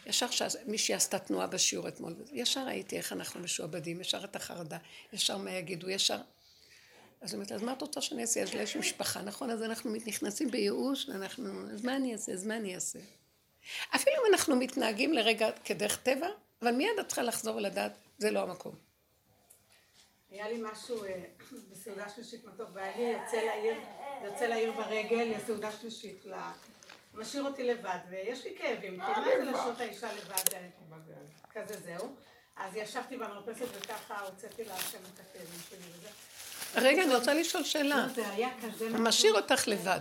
ישר שמישהי עשתה תנועה בשיעור אתמול, ישר ראיתי איך אנחנו משועבדים, ישר את החרדה, ישר מה יגידו, ישר... אז היא אומרת, אז מה את רוצה שאני אעשה? יש משפחה, נכון? אז אנחנו נכנסים בייאוש, ואנחנו, אז מה אני אעשה? אז מה אני אעשה? אפילו אם אנחנו מתנהגים לרגע כדרך טבע, אבל מיד את צריכה לחזור ולדעת, זה לא המקום. היה לי משהו אה, (coughs) בסעודה שלישית מתוק, והיה לי יוצא לעיר, יוצא לעיר ברגל, לסעודה שלישית, משאיר אותי לבד, ויש לי כאבים, כי מה זה לשעות האישה לבד, אה, כזה זהו. אז ישבתי במרפסת וככה הוצאתי להשם את הכאבים שלי וזה. רגע, אני רוצה לשאול שאלה. לא, זה. משאיר אותך לבד.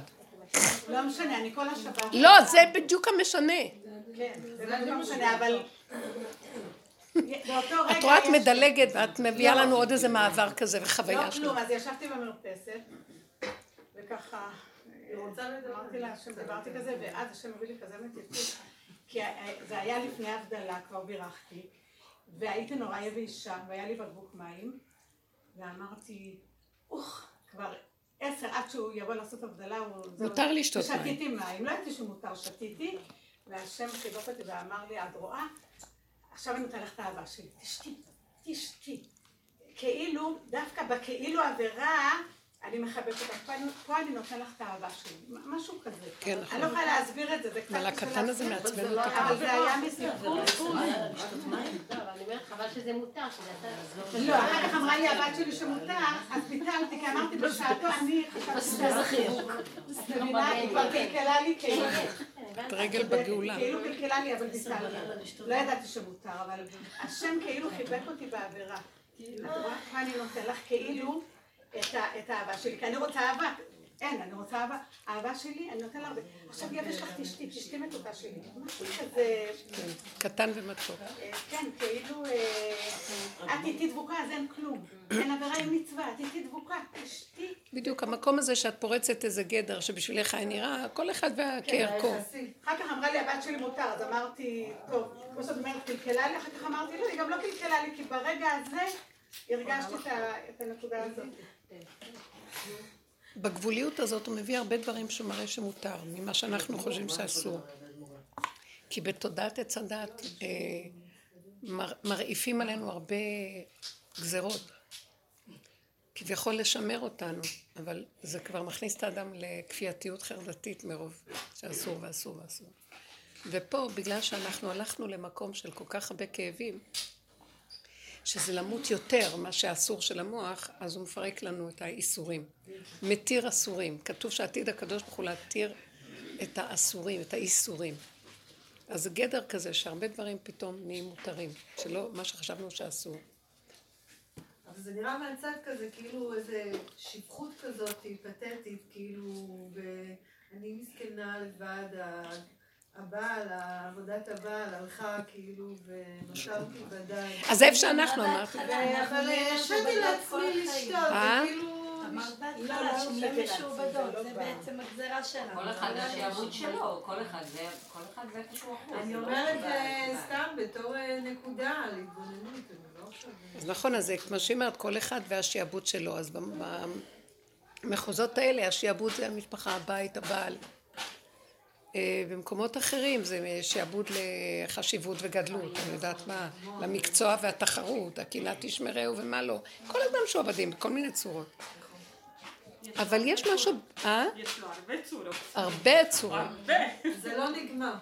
לא משנה, אני כל השבת... לא, זה בדיוק המשנה. כן, זה לא משנה, אבל... את רואה, את מדלגת ואת מביאה לנו עוד איזה מעבר כזה וחוויה לא כלום, אז ישבתי במרפסת, וככה... אמרתי לה, דיברתי כזה, ואז השם הביא לי כזה מתייחסות, כי זה היה לפני הבדלה, כבר בירכתי, והייתי נורא יבשה, והיה לי בקבוק מים, ואמרתי, אוח, כבר עשר, עד שהוא יבוא לעשות הבדלה, הוא... מותר לשתות מים. שתיתי מים, לא ידעתי שמותר, שתיתי, והשם חיבק אותי ואמר לי, את רואה? עכשיו אני נותן לך את האהבה שלי, תשתי, תשתי. כאילו, דווקא בכאילו עבירה, אני מחבקת אותך, פה אני נותן לך את האהבה שלי, משהו כזה. כן, נכון. אני לא יכולה להסביר את זה, זה קצת... אבל הקטן הזה מעצבן אותך. לא- אבל זה היה מסיפור. לא, אני אומרת, חבל שזה מותר, לא, אחר כך אמרה לי הבת שלי שמותר, אז ביטלתי, כי אמרתי בשעתו, אני חשבתי שזה זכיר. את מבינה, היא כבר קלקלה לי כאילו. את רגל בגאולה. כאילו קלקלה לי, אבל ביטלתי. לא ידעתי שמותר, אבל השם כאילו חיבק אותי בעבירה. את רואה? מה אני נותן לך? כאילו... את האהבה שלי, כי אני רוצה אהבה. אין, אני רוצה אהבה. האהבה שלי, אני נותן לה הרבה. עכשיו יש לך תשתי, תשתי מתוקה שלי. משהו כזה... כן, קטן ומתוק. אה, כן, כאילו... אה, את איתי דבוקה, אז אין כלום. אין עבירה עם מצווה, את איתי דבוקה, תשתי. בדיוק, המקום הזה שאת פורצת איזה גדר שבשבילך היה נראה, כל אחד כערכו. אחר כך אמרה לי הבת שלי מותר, אז אמרתי, טוב, כמו שאת אומרת, קלקלה לי, אחר כך אמרתי, לא, היא גם לא קלקלה לי, כי ברגע הזה הרגשתי את הנקודה הזאת. בגבוליות הזאת הוא מביא הרבה דברים שהוא מראה שמותר, ממה שאנחנו חושבים שאסור. כי בתודעת עץ הדת אה, מרעיפים עלינו הרבה גזרות. כביכול לשמר אותנו, אבל זה כבר מכניס את האדם לכפייתיות חרדתית מרוב שאסור ואסור ואסור. ופה, בגלל שאנחנו הלכנו למקום של כל כך הרבה כאבים, שזה למות יותר מה שאסור של המוח, אז הוא מפרק לנו את האיסורים. מתיר אסורים. כתוב שעתיד הקדוש ברוך הוא להתיר את האסורים, את האיסורים. אז זה גדר כזה שהרבה דברים פתאום נהיים מותרים, שלא מה שחשבנו שאסור. אבל זה נראה מהצד כזה, כאילו איזה שפכות כזאת, פתטית, כאילו, ואני מסכנה לבד, הבעל, עבודת הבעל הלכה כאילו ונותרתי בדי. אז איפה שאנחנו אמרתי. אבל הרשיתי לעצמי לשתות, אה? וכאילו... אמרת בהתחלה שיהיה משועבדות, זה בעצם הגזירה שלנו. כל אחד זה השעבוד שלו, כל אחד זה איפה שהוא אחוז. אני אומרת סתם בתור נקודה על התבוננות. אז נכון, אז כמו שהיא אומרת, כל אחד והשעבוד שלו, אז במחוזות האלה השעבוד זה המשפחה, הבית, הבעל. אה, במקומות אחרים זה שעבוד לחשיבות וגדלות, אני יודעת מה, למקצוע והתחרות, הקנאה תשמרהו ומה לא. כל הזמן משועבדים בכל מיני צורות. אבל יש משהו, אה? יש לו הרבה צורות. הרבה צורות. הרבה. זה לא נגמר.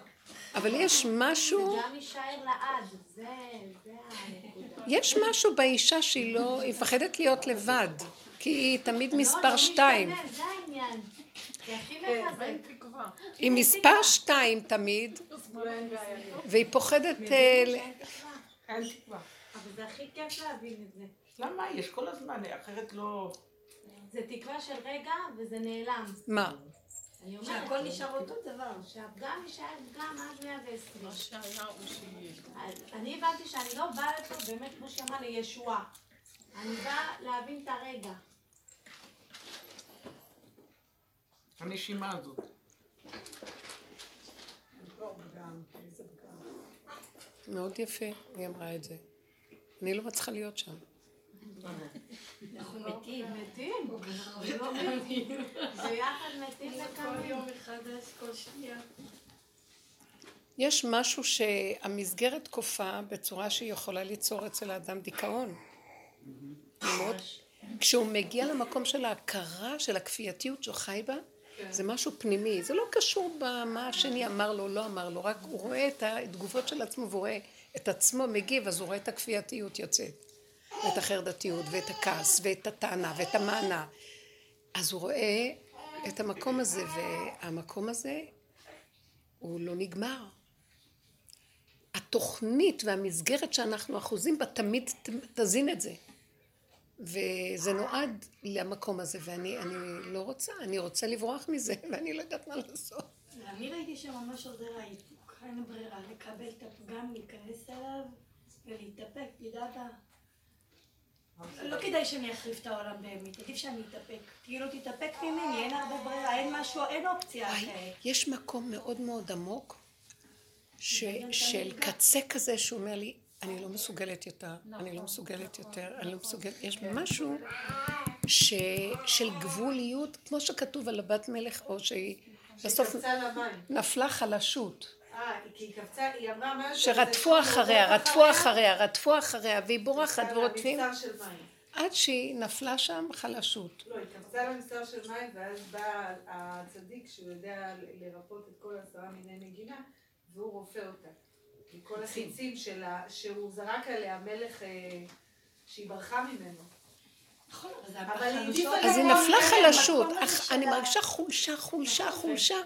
אבל יש משהו... זה גם יישאר לעד, זה הנקודה. יש משהו באישה שהיא לא... היא מפחדת להיות לבד, כי היא תמיד מספר שתיים. זה העניין. זה הכי מחזק. היא מספר שתיים תמיד, והיא פוחדת... אה, אבל זה הכי כיף להבין את זה. למה? יש כל הזמן, אחרת לא... זה תקווה של רגע וזה נעלם. מה? אני אומרת, שהכל נשאר אותו דבר. שהפגם יישאר פגם עד 120. מה שהיה הוא שיהיה. אני הבנתי שאני לא באה לפה באמת, כמו שהיא אמרה, לישועה. אני באה להבין את הרגע. הנשימה הזאת. מאוד יפה, היא אמרה את זה. אני לא מצליחה להיות שם. אנחנו מתים. מתים. ביחד מתים כל. יום מחדש, כל שנייה. יש משהו שהמסגרת כופה בצורה שהיא יכולה ליצור אצל האדם דיכאון. מאוד. כשהוא מגיע למקום של ההכרה של הכפייתיות שהוא חי בה, זה משהו פנימי, זה לא קשור במה השני אמר לו, לא אמר לו, רק הוא רואה את התגובות של עצמו והוא רואה את עצמו מגיב, אז הוא רואה את הכפייתיות יוצאת, ואת החרדתיות, ואת הכעס, ואת הטענה, ואת המענה. אז הוא רואה את המקום הזה, והמקום הזה הוא לא נגמר. התוכנית והמסגרת שאנחנו אחוזים בה תמיד תזין את זה. וזה נועד למקום הזה, ואני אני לא רוצה, אני רוצה לברוח מזה, (laughs) ואני לא יודעת מה לעשות. אני ראיתי שממש עוזר האיפוק. אין ברירה, לקבל את הפגם, להיכנס אליו ולהתאפק, תדעת? לא כדאי שאני אחריף את העולם באמת, עדיף שאני אתאפק. כאילו תתאפק ממני, אין הרבה ברירה, אין משהו, אין אופציה אחרת. יש מקום מאוד מאוד עמוק, של קצה כזה שהוא אומר לי, אני לא מסוגלת יותר, אני לא מסוגלת יותר, אני לא מסוגלת, יש משהו ש, של גבוליות, כמו שכתוב על הבת מלך, או שהיא בסוף. נפלה חלשות. אה, כי היא קפצה, היא אמרה משהו... שרדפו אחריה, רדפו אחריה, רדפו אחריה, והיא בורחת ורודפים. עד שהיא נפלה שם חלשות. לא, היא קפצה למבצר של מים, ואז בא הצדיק שהוא יודע לרפות את כל עשרה מיני נגינה, והוא רופא אותה. מכל החיצים שלה, שהוא זרק עליה מלך אה, שהיא ברחה ממנו. נכון, אבל אבל היא אז היא נפלה חלשות, אני. מרגישה חולשה, חולשה, חולשה.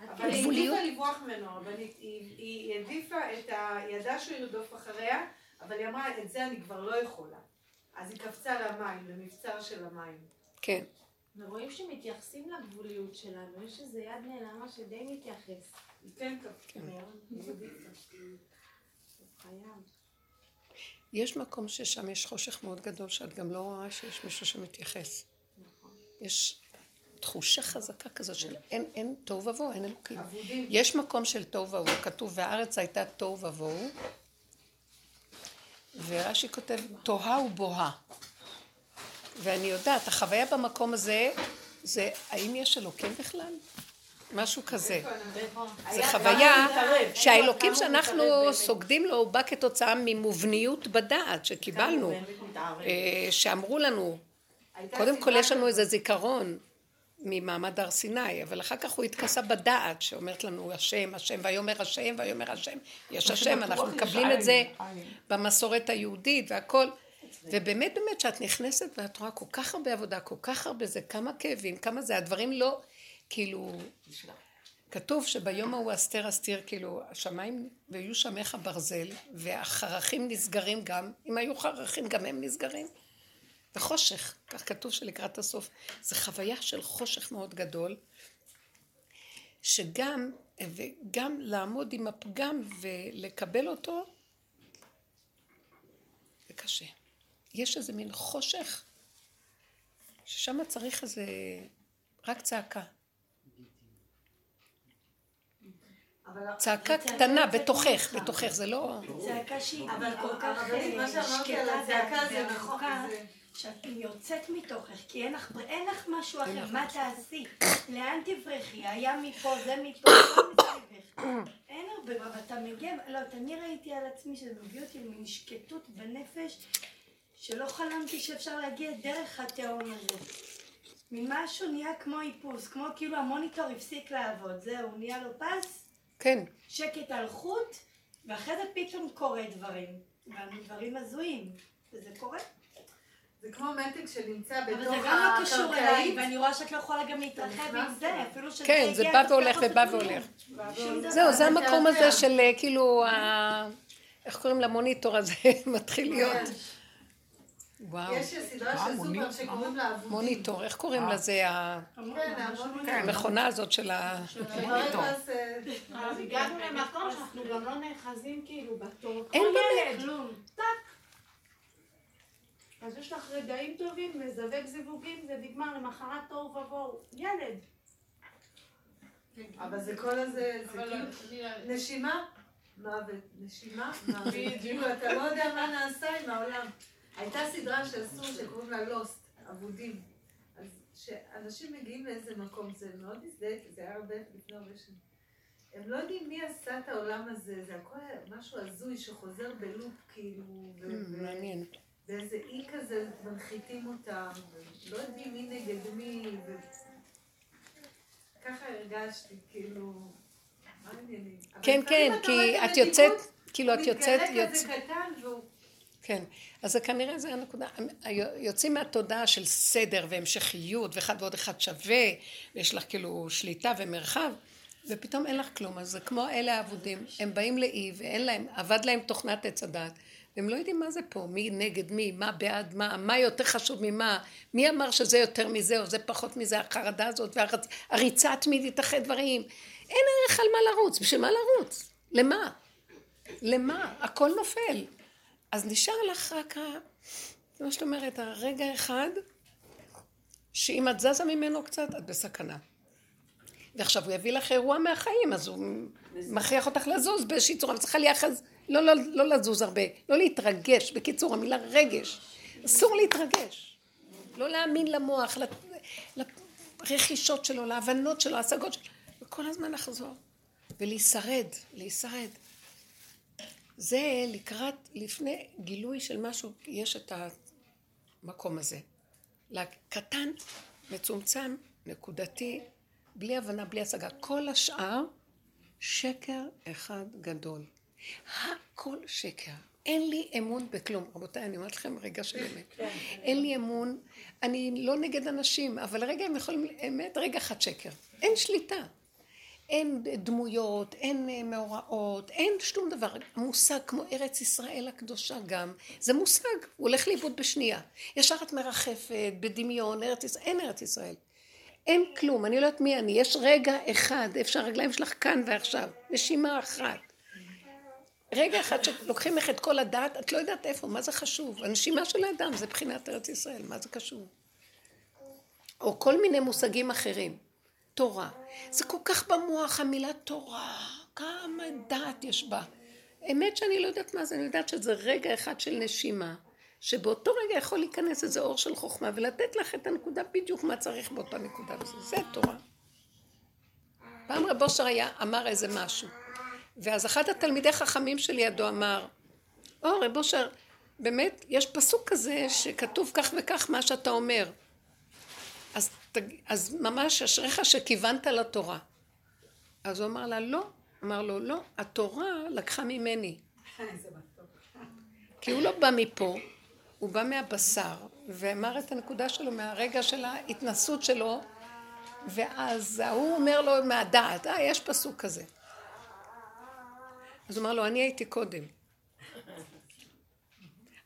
אבל היא גבוליות. העדיפה לברוח ממנו, הרבנית. היא, היא העדיפה את ה... היא ידעה שהוא ירדוף אחריה, אבל היא אמרה, את זה אני כבר לא יכולה. אז היא קפצה למים, למבצר של המים. כן. ורואים שמתייחסים לגבוליות שלנו, יש איזה יד נעלמה שדי מתייחס. היא כן קפצה. מאוד, היא העדיפה. חייב. יש מקום ששם יש חושך מאוד גדול, שאת גם לא רואה שיש מישהו שמתייחס. יש תחושה חזקה כזאת של אין, אין תוהו ובוהו, אין אלוקים. יש מקום של תוהו ובוהו, כתוב, והארץ הייתה תוהו ובוהו, ורש"י כותב, תוהה ובוהה. ואני יודעת, החוויה במקום הזה, זה האם יש אלוקים בכלל? משהו כזה. היה- חוויה. שהאלוקים שאנחנו. סוגדים לו הוא בא כתוצאה ממובניות בדעת שקיבלנו. אה, שאמרו לנו, קודם כל יש לנו. איזה זיכרון ממעמד הר סיני, אבל אחר כך הוא התכסה בדעת שאומרת לנו השם, השם, ויאמר השם, ויאמר השם, יש השם, אנחנו מקבלים את זה. במסורת היהודית והכל. ובאמת באמת שאת נכנסת ואת רואה כל כך הרבה עבודה, כל כך הרבה זה, כמה כאבים, כמה זה, הדברים לא, כאילו, כתוב שביום ההוא אסתר אסתיר, כאילו, השמיים, ויהיו שמך ברזל, והחרכים נסגרים גם, אם היו חרכים גם הם נסגרים. וחושך, כך כתוב שלקראת הסוף. זו חוויה של חושך מאוד גדול, שגם, וגם לעמוד עם הפגם ולקבל אותו, זה קשה. יש איזה מין חושך, ששם צריך איזה, רק צעקה. אבל צעקה קטנה, בתוכך. בתוכך, זה לא... צעקה שהיא אבל כל כך הרבנית, מה שאמרתי על שקטה הצעקה זה ועמוקה, זה- שאת יוצאת מתוכך, כי אין לך, אין לך משהו אחר, מה תעשי? לאן תברחי? היה מפה, זה מפה, זה מסביבך. אין הרבה, אבל אתה מגיע, לא, אני ראיתי על עצמי שזה מביא אותי למין שקטות בנפש, שלא חלמתי שאפשר להגיע דרך התהום הזה. ממשהו נהיה כמו איפוס, כמו כאילו המוניטור הפסיק לעבוד, זהו, נהיה לו פס, כן, שקט על חוט, ואחרי זה פתאום קורה דברים, דברים הזויים, וזה קורה. זה כמו מתג שנמצא אבל בתוך זה גם לא קשור אליי, הקרקעית. ואני רואה שאת לא יכולה גם להתרחב עם זה, אפילו שזה כן, זה בא והולך זה ובא. והולך. זהו, זה המקום. הזה של אה, כאילו, איך קוראים למוניטור הזה? (laughs) מתחיל להיות. וואו. יש סדרה של סופר שקוראים לה אבודים. מוניטור, איך קוראים לזה? ה- כן, המוניטור. המכונה הזאת של ה... אה, אז הגענו למקום שאנחנו גם לא נאחזים כאילו בטוב. אין באמת. טק. אז יש לך רגעים טובים, מזווג זיווגים, זה נגמר למחרת תוהו ובוהו. ילד. אבל זה כל הזה, זה כאילו, לא- נשימה, מוות, נשימה, מוות. כאילו, אתה לא יודע מה נעשה עם העולם. הייתה סדרה שעשו שקוראים לה לוסט, אבודים. אז כשאנשים מגיעים לאיזה מקום, זה מאוד הזדהיתי, זה היה הרבה לפני הרבה שנים. הם לא יודעים מי עשה את העולם הזה, זה הכל משהו הזוי שחוזר בלופ, כאילו, ו- מעניין. באיזה אי כזה מנחיתים אותם, ולא יודעים מי נגד מי, ו... ככה הרגשתי, כאילו, מה העניינים? כן, כן, כי את את יוצאת, כאילו את הוא יוצאת, מתגלה יוצ... כזה קטן, והוא... כן, אז כנראה זה הנקודה, יוצאים מהתודעה של סדר והמשכיות ואחד ועוד אחד שווה ויש לך כאילו שליטה ומרחב ופתאום אין לך כלום, אז זה כמו אלה האבודים, הם באים לאי ואין להם, אבד להם תוכנת עץ הדעת והם לא יודעים מה זה פה, מי נגד מי, מה בעד מה, מה יותר חשוב ממה, מי אמר שזה יותר מזה או זה פחות מזה, החרדה הזאת והריצה התמידית אחרי דברים, אין ערך על מה לרוץ, בשביל מה לרוץ? למה? למה? הכל נופל. אז נשאר לך רק ה... זה מה שאת אומרת, הרגע אחד, שאם את זזה ממנו קצת, את בסכנה. ועכשיו הוא יביא לך אירוע מהחיים, אז הוא מכריח אותך לזוז באיזושהי צורה, וצריכה להיאחז, לא, לא, לא לזוז הרבה, לא להתרגש. בקיצור, המילה רגש, אסור להתרגש. לא להאמין למוח, לרכישות שלו, להבנות שלו, להשגות שלו, וכל הזמן לחזור. ולהישרד, להישרד. זה לקראת, לפני גילוי של משהו, יש את המקום הזה. קטן, מצומצם, נקודתי, בלי הבנה, בלי השגה. כל השאר, שקר אחד גדול. הכל שקר. אין לי אמון בכלום. רבותיי, אני אומרת לכם רגע של אמת. אין לי אמון, אני לא נגד אנשים, אבל רגע הם יכולים, אמת, רגע אחד שקר. אין שליטה. אין דמויות, אין מאורעות, אין שום דבר. מושג כמו ארץ ישראל הקדושה גם, זה מושג, הוא הולך לאיבוד בשנייה. ישר את מרחפת בדמיון, ארץ ישראל, אין ארץ ישראל. אין כלום, אני לא יודעת מי אני, יש רגע אחד, איפה שהרגליים שלך כאן ועכשיו, נשימה אחת. רגע אחד שלוקחים לך את כל הדעת, את לא יודעת איפה, מה זה חשוב? הנשימה של האדם זה בחינת ארץ ישראל, מה זה קשור? או כל מיני מושגים אחרים. תורה. זה כל כך במוח המילה תורה, כמה דעת יש בה. אמת שאני לא יודעת מה זה, אני יודעת שזה רגע אחד של נשימה, שבאותו רגע יכול להיכנס איזה אור של חוכמה ולתת לך את הנקודה בדיוק מה צריך באותה נקודה. זה תורה. פעם רב אושר היה, אמר איזה משהו, ואז אחד התלמידי חכמים שלידו אמר, או רב אושר, באמת, יש פסוק כזה שכתוב כך וכך מה שאתה אומר. אז, ממש אשריך שכיוונת לתורה. אז הוא אמר לה, לא. אמר לו, לא, התורה לקחה ממני. כי הוא לא בא מפה, הוא בא מהבשר, ואמר את הנקודה שלו מהרגע של ההתנסות שלו, ואז ההוא אומר לו מהדעת, אה, יש פסוק כזה. אז הוא אמר לו, אני הייתי קודם.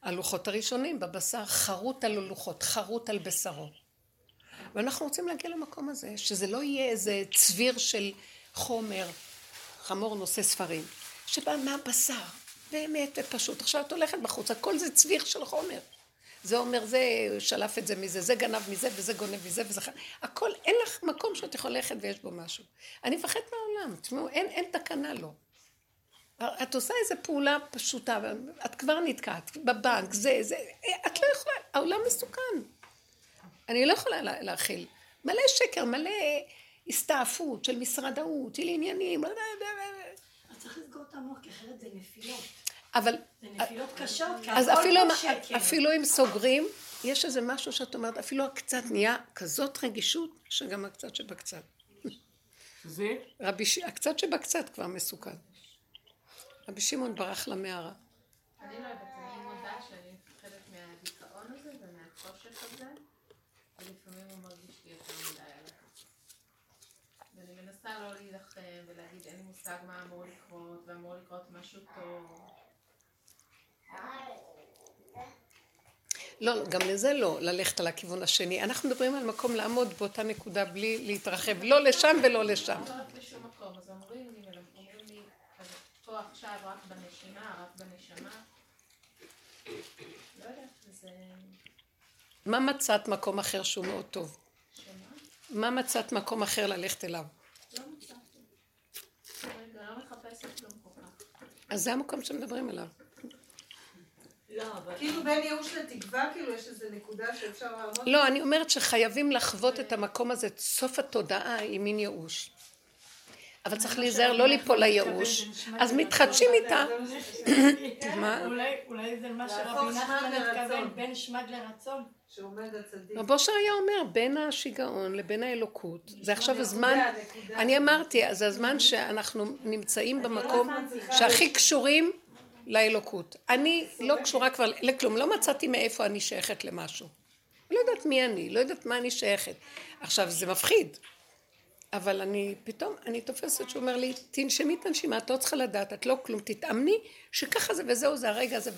הלוחות הראשונים בבשר חרוט על הלוחות, חרוט על בשרו. ואנחנו רוצים להגיע למקום הזה, שזה לא יהיה איזה צביר של חומר, חמור נושא ספרים, שבא מהבשר, באמת ופשוט. עכשיו את הולכת בחוץ, הכל זה צביר של חומר. זה אומר, זה שלף את זה מזה, זה גנב מזה, וזה גונב מזה, וזה... הכל, אין לך מקום שאת יכולה ללכת ויש בו משהו. אני מפחד מהעולם, תשמעו, אין, אין תקנה לו. את עושה איזו פעולה פשוטה, את כבר נתקעת בבנק, זה, זה, את לא יכולה, העולם מסוכן. אני לא יכולה להכיל. מלא שקר, מלא הסתעפות של משרדאות, של עניינים. אז צריך לסגור את המוח, כי אחרת זה נפילות. אבל... זה נפילות קשות, כי אז הכל אפילו, שקר. אפילו אם סוגרים, יש איזה משהו שאת אומרת, אפילו הקצת נהיה כזאת רגישות, שגם הקצת שבקצת. זה? רבי ש... הקצת שבקצת כבר מסוכן. רבי שמעון ברח למערה. אני לא יודעת, אני מודה שאני מפחדת מהדיכאון הזה ומהחושך הזה, ולפעמים הוא מרגיש לי יותר מדי עליך. ואני מנסה לא להילחם ולהגיד אין לי מושג מה אמור לקרות, ואמור לקרות משהו טוב. לא, גם לזה לא, ללכת על הכיוון השני. אנחנו מדברים על מקום לעמוד באותה נקודה בלי להתרחב, לא לשם ולא לשם. לא הולכת לשום מקום, אז אומרים לי, אומרים לי, אז פה עכשיו רק בנשימה, רק בנשמה. לא יודעת, זה... מה מצאת מקום אחר שהוא מאוד טוב? מה מצאת מקום אחר ללכת אליו? לא לא. אז זה המקום שמדברים עליו. כאילו בין ייאוש לתקווה, כאילו יש איזו נקודה שאפשר לעמוד. לא, אני אומרת שחייבים לחוות את המקום הזה, סוף התודעה היא מין ייאוש. אבל צריך להיזהר לא ליפול לייאוש, אז מתחדשים איתה. (laughs) (laughs) מה? אולי- אולי זה מה שרבי נחמן. התכוון, בין שמד לרצון. שעומד הצדיק. רבו שר היה אומר, בין השיגעון לבין האלוקות, זה עכשיו הזמן. אני אמרתי, זה הזמן שאנחנו נמצאים במקום שהכי קשורים לאלוקות. אני לא קשורה כבר לכלום, לא מצאתי מאיפה אני שייכת למשהו. לא יודעת מי אני, לא יודעת מה אני שייכת. עכשיו, זה מפחיד, אבל אני פתאום, אני תופסת שהוא אומר לי, תנשמי את הנשימה, את לא צריכה לדעת, את לא כלום, תתאמני שככה זה וזהו, זה הרגע הזה,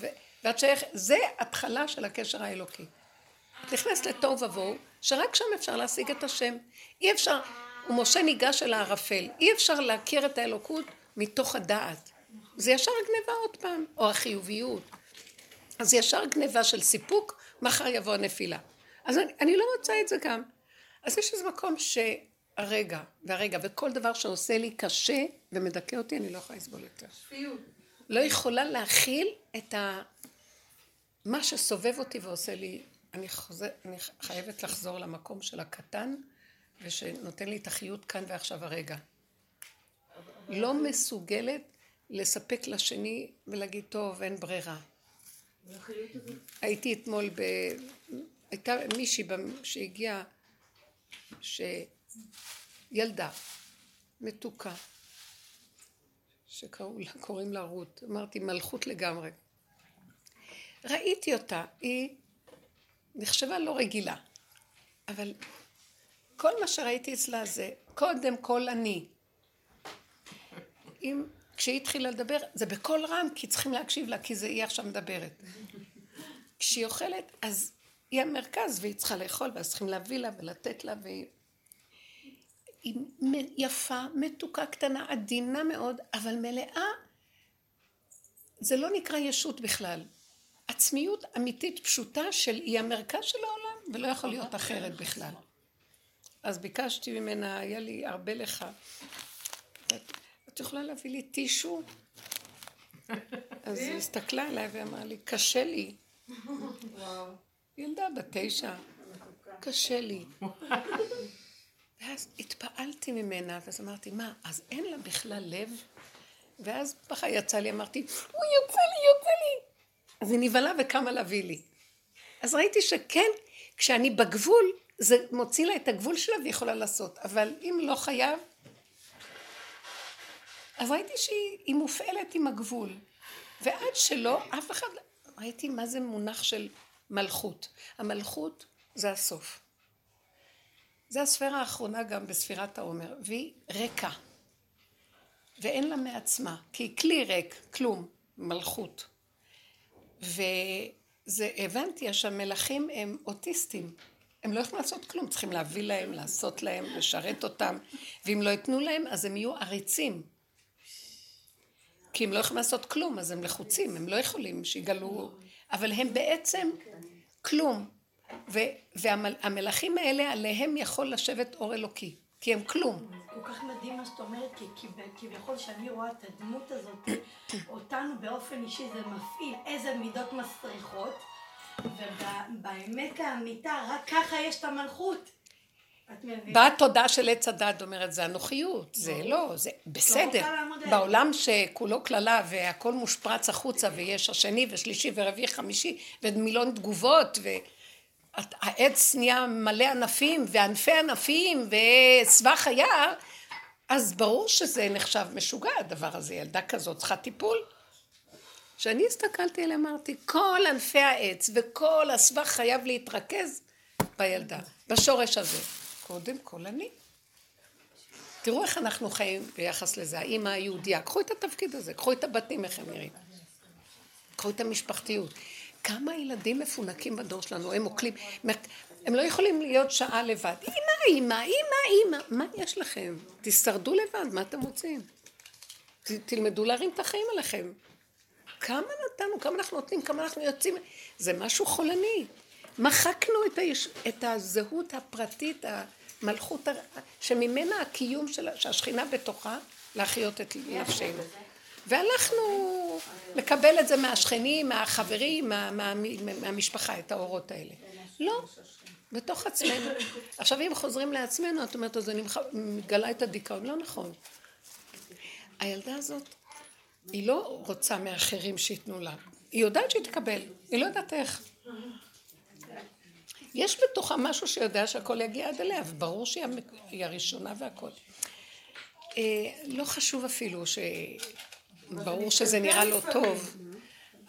ואת שייכת, זה התחלה של הקשר האלוקי. את נכנסת לתוהו ובוהו, שרק שם אפשר להשיג את השם. אי אפשר, ומשה ניגש אל הערפל, אי אפשר להכיר את האלוקות מתוך הדעת. זה ישר גניבה עוד פעם, או החיוביות. אז זה ישר גניבה של סיפוק, מחר יבוא הנפילה. אז אני, אני לא רוצה את זה גם. אז יש איזה מקום שהרגע, והרגע, וכל דבר שעושה לי קשה ומדכא אותי, אני לא יכולה לסבול יותר. שפיות. לא יכולה להכיל את ה... מה שסובב אותי ועושה לי, אני, חוזר, אני חייבת לחזור למקום של הקטן ושנותן לי את החיות כאן ועכשיו הרגע. לא מסוגלת לספק לשני ולהגיד, טוב, אין ברירה. הייתי אתמול ב... הייתה מישהי שהגיעה, שילדה, מתוקה, שקראו לה, קוראים לה רות. אמרתי, מלכות לגמרי. ראיתי אותה, היא נחשבה לא רגילה, אבל כל מה שראיתי אצלה זה קודם כל אני. אם, כשהיא התחילה לדבר, זה בקול רם, כי צריכים להקשיב לה, כי זה היא עכשיו מדברת. כשהיא אוכלת, אז היא המרכז, והיא צריכה לאכול, ואז צריכים להביא לה ולתת לה, והיא... היא יפה, מתוקה, קטנה, עדינה מאוד, אבל מלאה, זה לא נקרא ישות בכלל. עצמיות אמיתית פשוטה של היא המרכז של העולם, ולא יכול להיות אחרת בכלל. אז ביקשתי ממנה, היה לי הרבה לך. את, יכולה להביא לי טישו? אז היא הסתכלה עליי ואמרה לי, קשה לי. ילדה בת תשע, קשה לי. ואז התפעלתי ממנה, ואז אמרתי, מה, אז אין לה בכלל לב? ואז ככה יצא לי, אמרתי, הוא יוצא לי, יוצא לי. אז היא נבהלה וקמה להביא לי. אז ראיתי שכן, כשאני בגבול, זה מוציא לה את הגבול שלה והיא יכולה לעשות. אבל אם לא חייב, אז ראיתי שהיא מופעלת עם הגבול. ועד שלא, אף אחד, לא- ראיתי מה זה מונח של מלכות. המלכות זה הסוף. זה הספירה האחרונה גם בספירת העומר, והיא ריקה. ואין לה מעצמה, כי היא כלי ריק, כלום, מלכות. וזה, הבנתי שהמלכים הם אוטיסטים. הם לא יכולים לעשות כלום, צריכים להביא להם, לעשות להם, לשרת אותם, ואם לא ייתנו להם, אז הם יהיו עריצים. כי הם לא יכולים לעשות כלום, אז הם לחוצים, הם לא יכולים שיגלו, אבל הם בעצם כלום. והמלכים האלה, עליהם יכול לשבת אור אלוקי, כי הם כלום. כל כך מדהים מה שאת אומרת, כי כביכול שאני רואה את הדמות הזאת, (coughs) אותנו באופן אישי זה מפעיל איזה מידות מסריחות, ובאמת לאמיתה, רק ככה יש את המלכות. בתודעה של עץ הדת אומרת, זה אנוכיות, זה לא, זה בסדר. רוצה לעמוד עליהם. בעולם שכולו קללה והכל מושפרץ החוצה ויש השני ושלישי ורביעי חמישי ומילון תגובות והעץ נהיה מלא ענפים וענפי ענפים וסבך היער, אז ברור שזה נחשב משוגע הדבר הזה, ילדה כזאת צריכה טיפול. כשאני הסתכלתי עליה אמרתי, כל ענפי העץ וכל הסבך חייב להתרכז בילדה, בשורש הזה. קודם כל אני. תראו איך אנחנו חיים ביחס לזה, האימא היהודייה. קחו את התפקיד הזה, קחו את הבתים איך הם נראים. האחריות המשפחתיות. כמה ילדים מפונקים בדור שלנו, הם אוכלים, הם לא יכולים להיות שעה לבד. אמא, אמא, אמא, אמא, מה יש לכם? תשרדו לבד, מה אתם רוצים? ת, תלמדו להרים את החיים עליכם. כמה נתנו, כמה אנחנו נותנים, כמה אנחנו יוצאים, זה משהו חולני. מחקנו את, היש... את הזהות הפרטית, המלכות, שממנה הקיום של... שהשכינה בתוכה, להחיות את נפשנו. והלכנו לקבל את זה מהשכנים, מהחברים, מה, מה, מהמשפחה, את האורות האלה. לא, בתוך עצמנו. עכשיו אם חוזרים לעצמנו, את אומרת, אז אני מגלה את הדיכאון. לא נכון. הילדה הזאת, היא לא רוצה מאחרים שייתנו לה. היא יודעת שהיא תקבל, היא לא יודעת איך. יש בתוכה משהו שיודע שהכל יגיע עד אליה, וברור שהיא הראשונה והכל. אה, לא חשוב אפילו שברור שזה נראה לא טוב,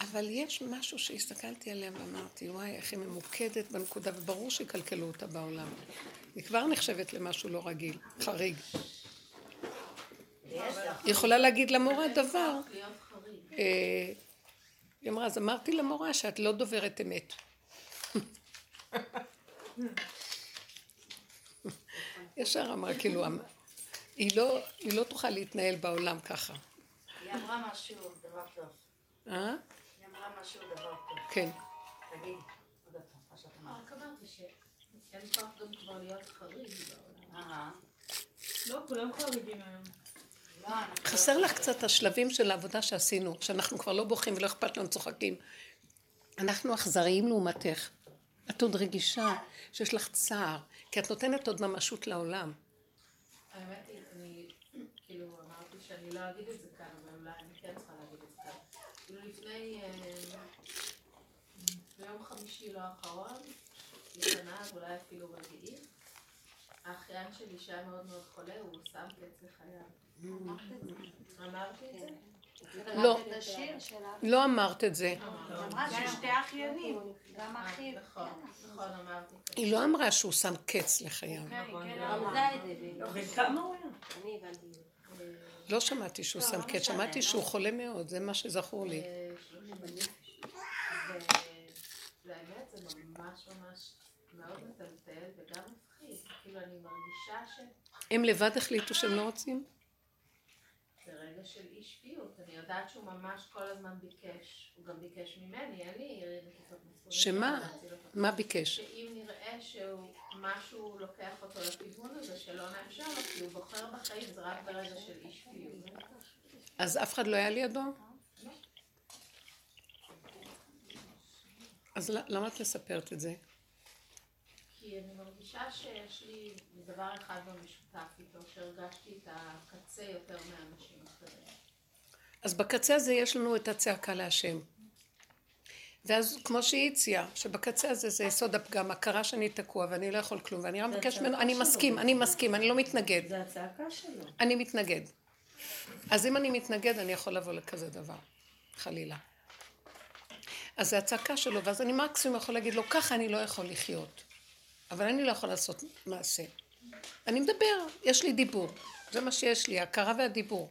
אבל יש משהו שהסתכלתי עליה ואמרתי, וואי, איך היא ממוקדת בנקודה, וברור שיקלקלו אותה בעולם. היא כבר נחשבת למשהו לא רגיל, חריג. היא יכולה להגיד למורה דבר. אה, היא אמרה, אז אמרתי למורה שאת לא דוברת אמת. (laughs) ישר אמרה, כאילו, לא, היא לא תוכל להתנהל בעולם ככה. היא אמרה משהו, דבר טוב. אה? היא אמרה משהו, דבר טוב. כן. תגיד, עוד פעם, מה שאת אמרת. רק אמרתי שאין כוח גם כבר להיות חריג בעולם. לא, כולם חריגים היום. לא, חסר לך קצת השלבים של העבודה שעשינו, שאנחנו כבר לא בוכים ולא אכפת לנו צוחקים. אנחנו אכזריים לעומתך. את עוד רגישה שיש לך צער, כי את נותנת עוד ממשות לעולם. האמת היא, אני כאילו אמרתי שאני לא אגיד את זה כאן, אבל אולי אני כן צריכה להגיד את זה כאן. כאילו לפני, אה, ביום חמישי לא האחרון, לפניו, אולי אפילו רביעי, האחיין שלי שהיה מאוד מאוד חולה, הוא שם קץ לחייו. אמרתי את זה? לא, לא אמרת את זה. גם אחיו. נכון, נכון, אמרתי. היא לא אמרה שהוא שם קץ לחייו. הבנתי. לא שמעתי שהוא שם קץ, שמעתי שהוא חולה מאוד, זה מה שזכור לי. והאמת זה ממש ממש מאוד מטלטל וגם מפחיד. כאילו אני מרגישה ש... הם לבד החליטו שהם לא רוצים? זה רגע של אי שפיות. אני יודעת שהוא ממש כל הזמן ביקש. הוא גם ביקש ממני, אין לי נקיפות מצפונית. שמה? אותו. מה ביקש? שאם נראה שהוא משהו לוקח אותו לכיוון הזה, שלא נאפשר לו, כי הוא בוחר בחיים, זה רק ברגע של אי שפיות. אז אף אחד לא היה לידו? אז למה את מספרת את זה? כי אני מרגישה שיש לי דבר אחד במשותף איתו, שהרגשתי את הקצה יותר מאנשים אחרים. אז בקצה הזה יש לנו את הצעקה להשם. ואז כמו שהיא הציעה, שבקצה הזה זה יסוד הפגם, הכרה שאני תקוע ואני לא יכול כלום, ואני רק מבקש ממנו, אני מסכים, אני מסכים, אני לא מתנגד. זה הצעקה שלו. אני מתנגד. אז אם אני מתנגד, אני יכול לבוא לכזה דבר, חלילה. אז זה הצעקה שלו, ואז אני מקסימום יכול להגיד לו, ככה אני לא יכול לחיות. אבל אני לא יכול לעשות מעשה. אני מדבר, יש לי דיבור. זה מה שיש לי, ההכרה והדיבור.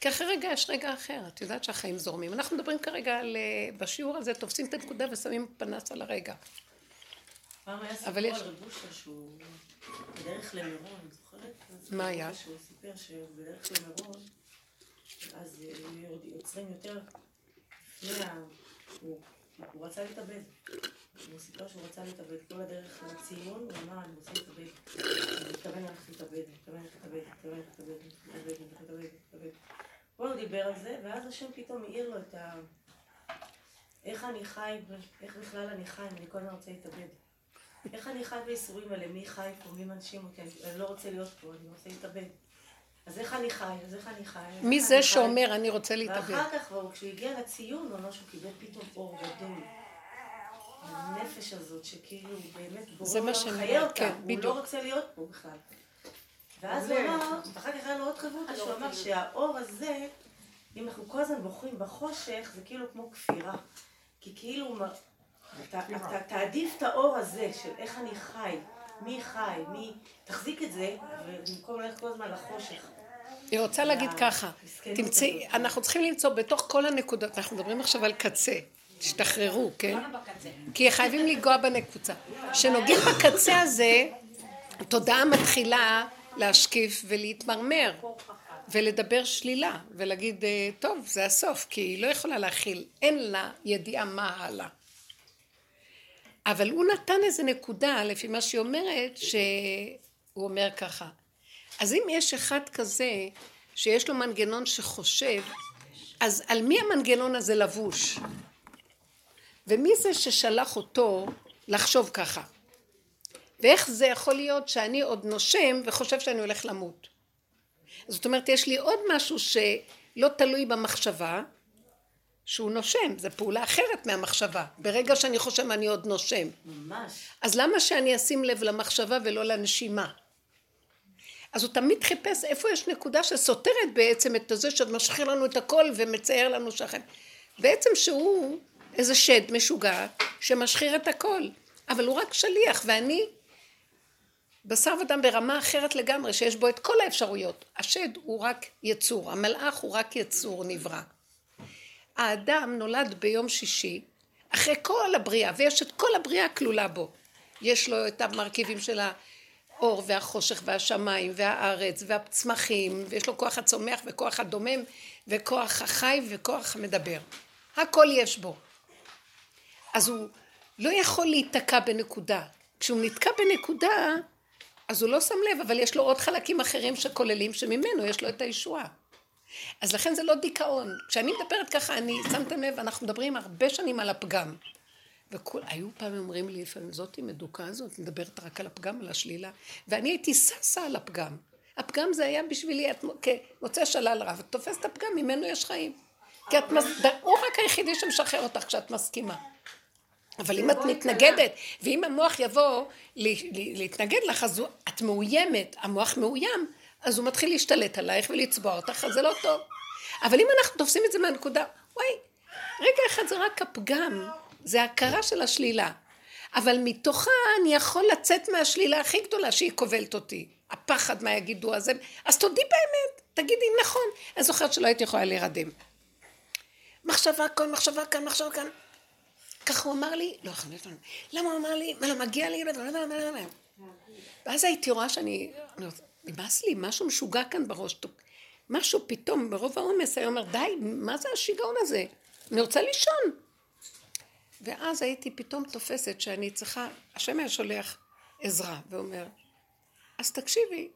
כי אחרי רגע יש רגע אחר, את יודעת שהחיים זורמים. אנחנו מדברים כרגע על... אה, בשיעור הזה תופסים את הנקודה ושמים פנס על הרגע. פעם היה סיפור יש- על רב אושר שהוא בדרך למירון, זוכרת? מה היה? שהוא סיפר שבדרך למירון, אז אה, יוצרים יותר לפני. הוא הוא רצה להתאבד. הוא סיפר שהוא רצה להתאבד כל הדרך לציון, הוא אמר, אני רוצה להתאבד. אני מתכוון ללכת להתאבד, אני מתכוון ללכת להתאבד, אני מתכוון ללכת להתאבד, אני מתכוון ללכת להתאבד, אני מתכוון להתאבד. פה הוא דיבר על זה, ואז השם פתאום העיר לו את ה... איך אני חי, איך בכלל אני חי, אם אני כל הזמן רוצה להתאבד. איך אני חי בייסורים האלה? מי חי פה? מי מנשים אותי? אני לא רוצה להיות פה, אני רוצה להתאבד. אז איך אני חי? אז איך אני חי? מי זה? שאומר אני רוצה להתאבד? ואחר כך, כשהוא הגיע לציון, הוא אמר שהוא קיבל פתאום אור גדול. הנפש הזאת, שכאילו באמת בורא מחיה אומרת, אותה, כן, הוא בדיוק. לא רוצה להיות פה בכלל. ואז הוא אמר, אחר כך היה לו עוד חברותא, שהוא אמר שהאור הזה, אם אנחנו כל הזמן בוחרים בחושך, זה כאילו כמו כפירה. כי כאילו, אתה תעדיף את האור הזה של איך אני חי, מי חי, מי... תחזיק את זה, ובמקום ללכת כל הזמן לחושך. היא רוצה להגיד ככה, תמצאי, אנחנו צריכים למצוא בתוך כל הנקודות, אנחנו מדברים עכשיו על קצה, תשתחררו, כן? כי חייבים לנגוע בנקודה. כשנוגעים בקצה הזה, התודעה מתחילה להשקיף ולהתמרמר, ולדבר שלילה, ולהגיד, אה, טוב, זה הסוף, כי היא לא יכולה להכיל, אין לה ידיעה מה הלאה. אבל הוא נתן איזה נקודה, לפי מה שהיא אומרת, שהוא אומר ככה. אז אם יש אחד כזה, שיש לו מנגנון שחושב, אז על מי המנגנון הזה לבוש? ומי זה ששלח אותו לחשוב ככה? ואיך זה יכול להיות שאני עוד נושם וחושב שאני הולך למות? זאת אומרת, יש לי עוד משהו שלא תלוי במחשבה, שהוא נושם, זו פעולה אחרת מהמחשבה. ברגע שאני חושב אני עוד נושם. ממש. אז למה שאני אשים לב למחשבה ולא לנשימה? אז הוא תמיד חיפש איפה יש נקודה שסותרת בעצם את זה שמשחיר לנו את הכל ומצייר לנו שכן. בעצם שהוא איזה שד משוגע שמשחיר את הכל, אבל הוא רק שליח ואני בשר ודם ברמה אחרת לגמרי שיש בו את כל האפשרויות. השד הוא רק יצור, המלאך הוא רק יצור נברא. האדם נולד ביום שישי אחרי כל הבריאה ויש את כל הבריאה כלולה בו. יש לו את המרכיבים של האור והחושך והשמיים והארץ והצמחים ויש לו כוח הצומח וכוח הדומם וכוח החי וכוח המדבר. הכל יש בו. אז הוא לא יכול להיתקע בנקודה. כשהוא נתקע בנקודה, אז הוא לא שם לב, אבל יש לו עוד חלקים אחרים שכוללים שממנו יש לו את הישועה. אז לכן זה לא דיכאון. כשאני מדברת ככה, אני, שמתם לב, אנחנו מדברים הרבה שנים על הפגם. והיו פעמים אומרים לי לפעמים, זאתי מדוכא זאת, מדברת רק על הפגם, על השלילה. ואני הייתי ששה על הפגם. הפגם זה היה בשבילי, את כמוצא שלל רב, את תופסת הפגם, ממנו יש חיים. כי את, מס... הוא רק היחידי שמשחרר אותך כשאת מסכימה. אבל אם את מתנגדת, ואם המוח יבוא להתנגד לך, אז את מאוימת, המוח מאוים, אז הוא מתחיל להשתלט עלייך ולצבוע אותך, אז זה לא טוב. אבל אם אנחנו תופסים את זה מהנקודה, וואי, רגע אחד זה רק הפגם, זה הכרה של השלילה. אבל מתוכה אני יכול לצאת מהשלילה הכי גדולה שהיא כובלת אותי. הפחד מה יגידו, אז, אז תודי באמת, תגידי נכון. אני זוכרת שלא הייתי יכולה להירדם. מחשבה כאן, מחשבה כאן, מחשבה כאן. ככה הוא אמר לי, לא יכול להיות, למה הוא אמר לי, מה לא מגיע לי, ואז הייתי רואה שאני, נמאס לי, משהו משוגע כאן בראש, משהו פתאום, ברוב העומס, היה אומר, די, מה זה השיגעון הזה? אני רוצה לישון. ואז הייתי פתאום תופסת שאני צריכה, השם היה שולח עזרה, ואומר, אז תקשיבי,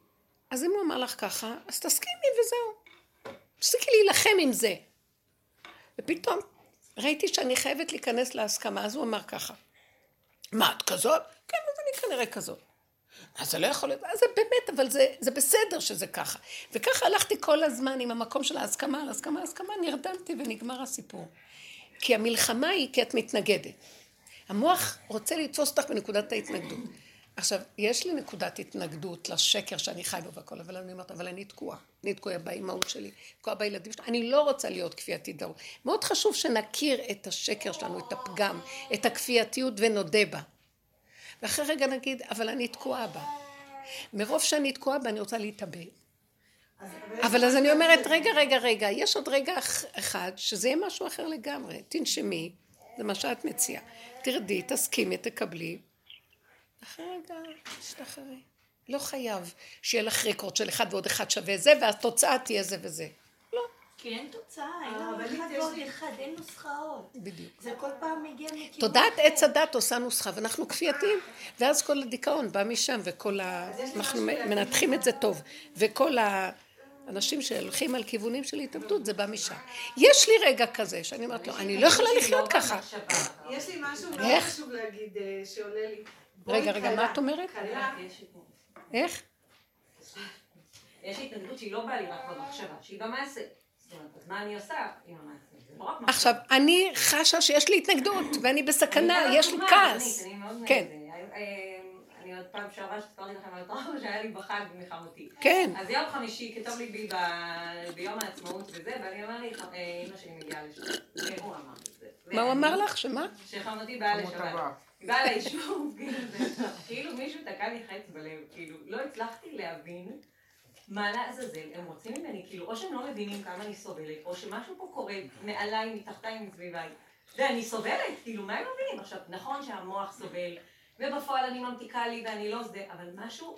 אז אם הוא אמר לך ככה, אז תסכימי וזהו. תפסיקי להילחם עם זה. ופתאום ראיתי שאני חייבת להיכנס להסכמה, אז הוא אמר ככה, מה, את כזאת? כן, אז אני כנראה כזאת. אז זה לא יכול להיות, אז זה באמת, אבל זה, זה בסדר שזה ככה. וככה הלכתי כל הזמן עם המקום של ההסכמה, על הסכמה, הסכמה, נרדמתי ונגמר הסיפור. כי המלחמה היא כי את מתנגדת. המוח רוצה לתפוס אותך בנקודת ההתנגדות. עכשיו, יש לי נקודת התנגדות לשקר שאני חי בו והכל, אבל אני אומרת, אבל אני תקועה. אני תקועה באימהות שלי, תקועה בילדים שלי. אני לא רוצה להיות כפייתית דרות. מאוד חשוב שנכיר את השקר שלנו, את הפגם, את הכפייתיות ונודה בה. ואחרי רגע נגיד, אבל אני תקועה בה. מרוב שאני תקועה בה, אני רוצה להתאבד. אבל אז אני אומרת, רגע, רגע, רגע, יש עוד רגע אחד, שזה יהיה משהו אחר לגמרי. תנשמי, זה מה שאת מציעה. תרדי, תסכימי, תקבלי. אחרי רגע, תשתחררי. לא חייב שיהיה לך רקורד של אחד ועוד אחד שווה זה, והתוצאה תהיה זה וזה. לא. כי אין תוצאה, אין לנו אחד ועוד אחד, אין נוסחאות. בדיוק. זה כל פעם מגיע מכיוון תודעת עץ הדת עושה נוסחה, ואנחנו כפייתיים, ואז כל הדיכאון בא משם, וכל ה... אנחנו מנתחים את זה טוב, וכל ה... אנשים שהולכים על כיוונים של התאבדות, זה בא משם. יש לי רגע כזה, שאני אומרת לו, אני לא יכולה לחיות ככה. יש לי משהו מאוד חשוב להגיד אה, שעולה לי. רגע, רגע, מה את אומרת? איך? יש לי התנגדות שהיא לא באה לי רק במחשבה, שהיא במעשה. זאת אומרת, אז מה אני עושה עם המעשה? עכשיו, אני חשה שיש לי התנגדות, ואני בסכנה, יש לי כעס. כן. אני עוד פעם שעברה שסיפרתי לכם על הטראומה (laughs) שהיה לי בחג מחמותי. כן. אז יום חמישי כתוב לי בי ביום העצמאות וזה, ואני אומר לי, אמא שלי מגיעה לשם. והוא אמר את זה. מה הוא אמר לך? שמה? שחמותי באה לשבת. היא באה ליישוב, (laughs) כאילו מישהו תקע לי חץ בלב, כאילו, לא הצלחתי להבין מה לעזאזל הם רוצים ממני? כאילו, או שהם לא מבינים כמה אני סובלת, או שמשהו פה קורה מעליי, מתחתיי, מסביביי. ואני סובלת, כאילו, מה הם מבינים? עכשיו, נכון שהמוח סובל, ובפועל אני ממתיקה לי ואני לא זה, אבל משהו,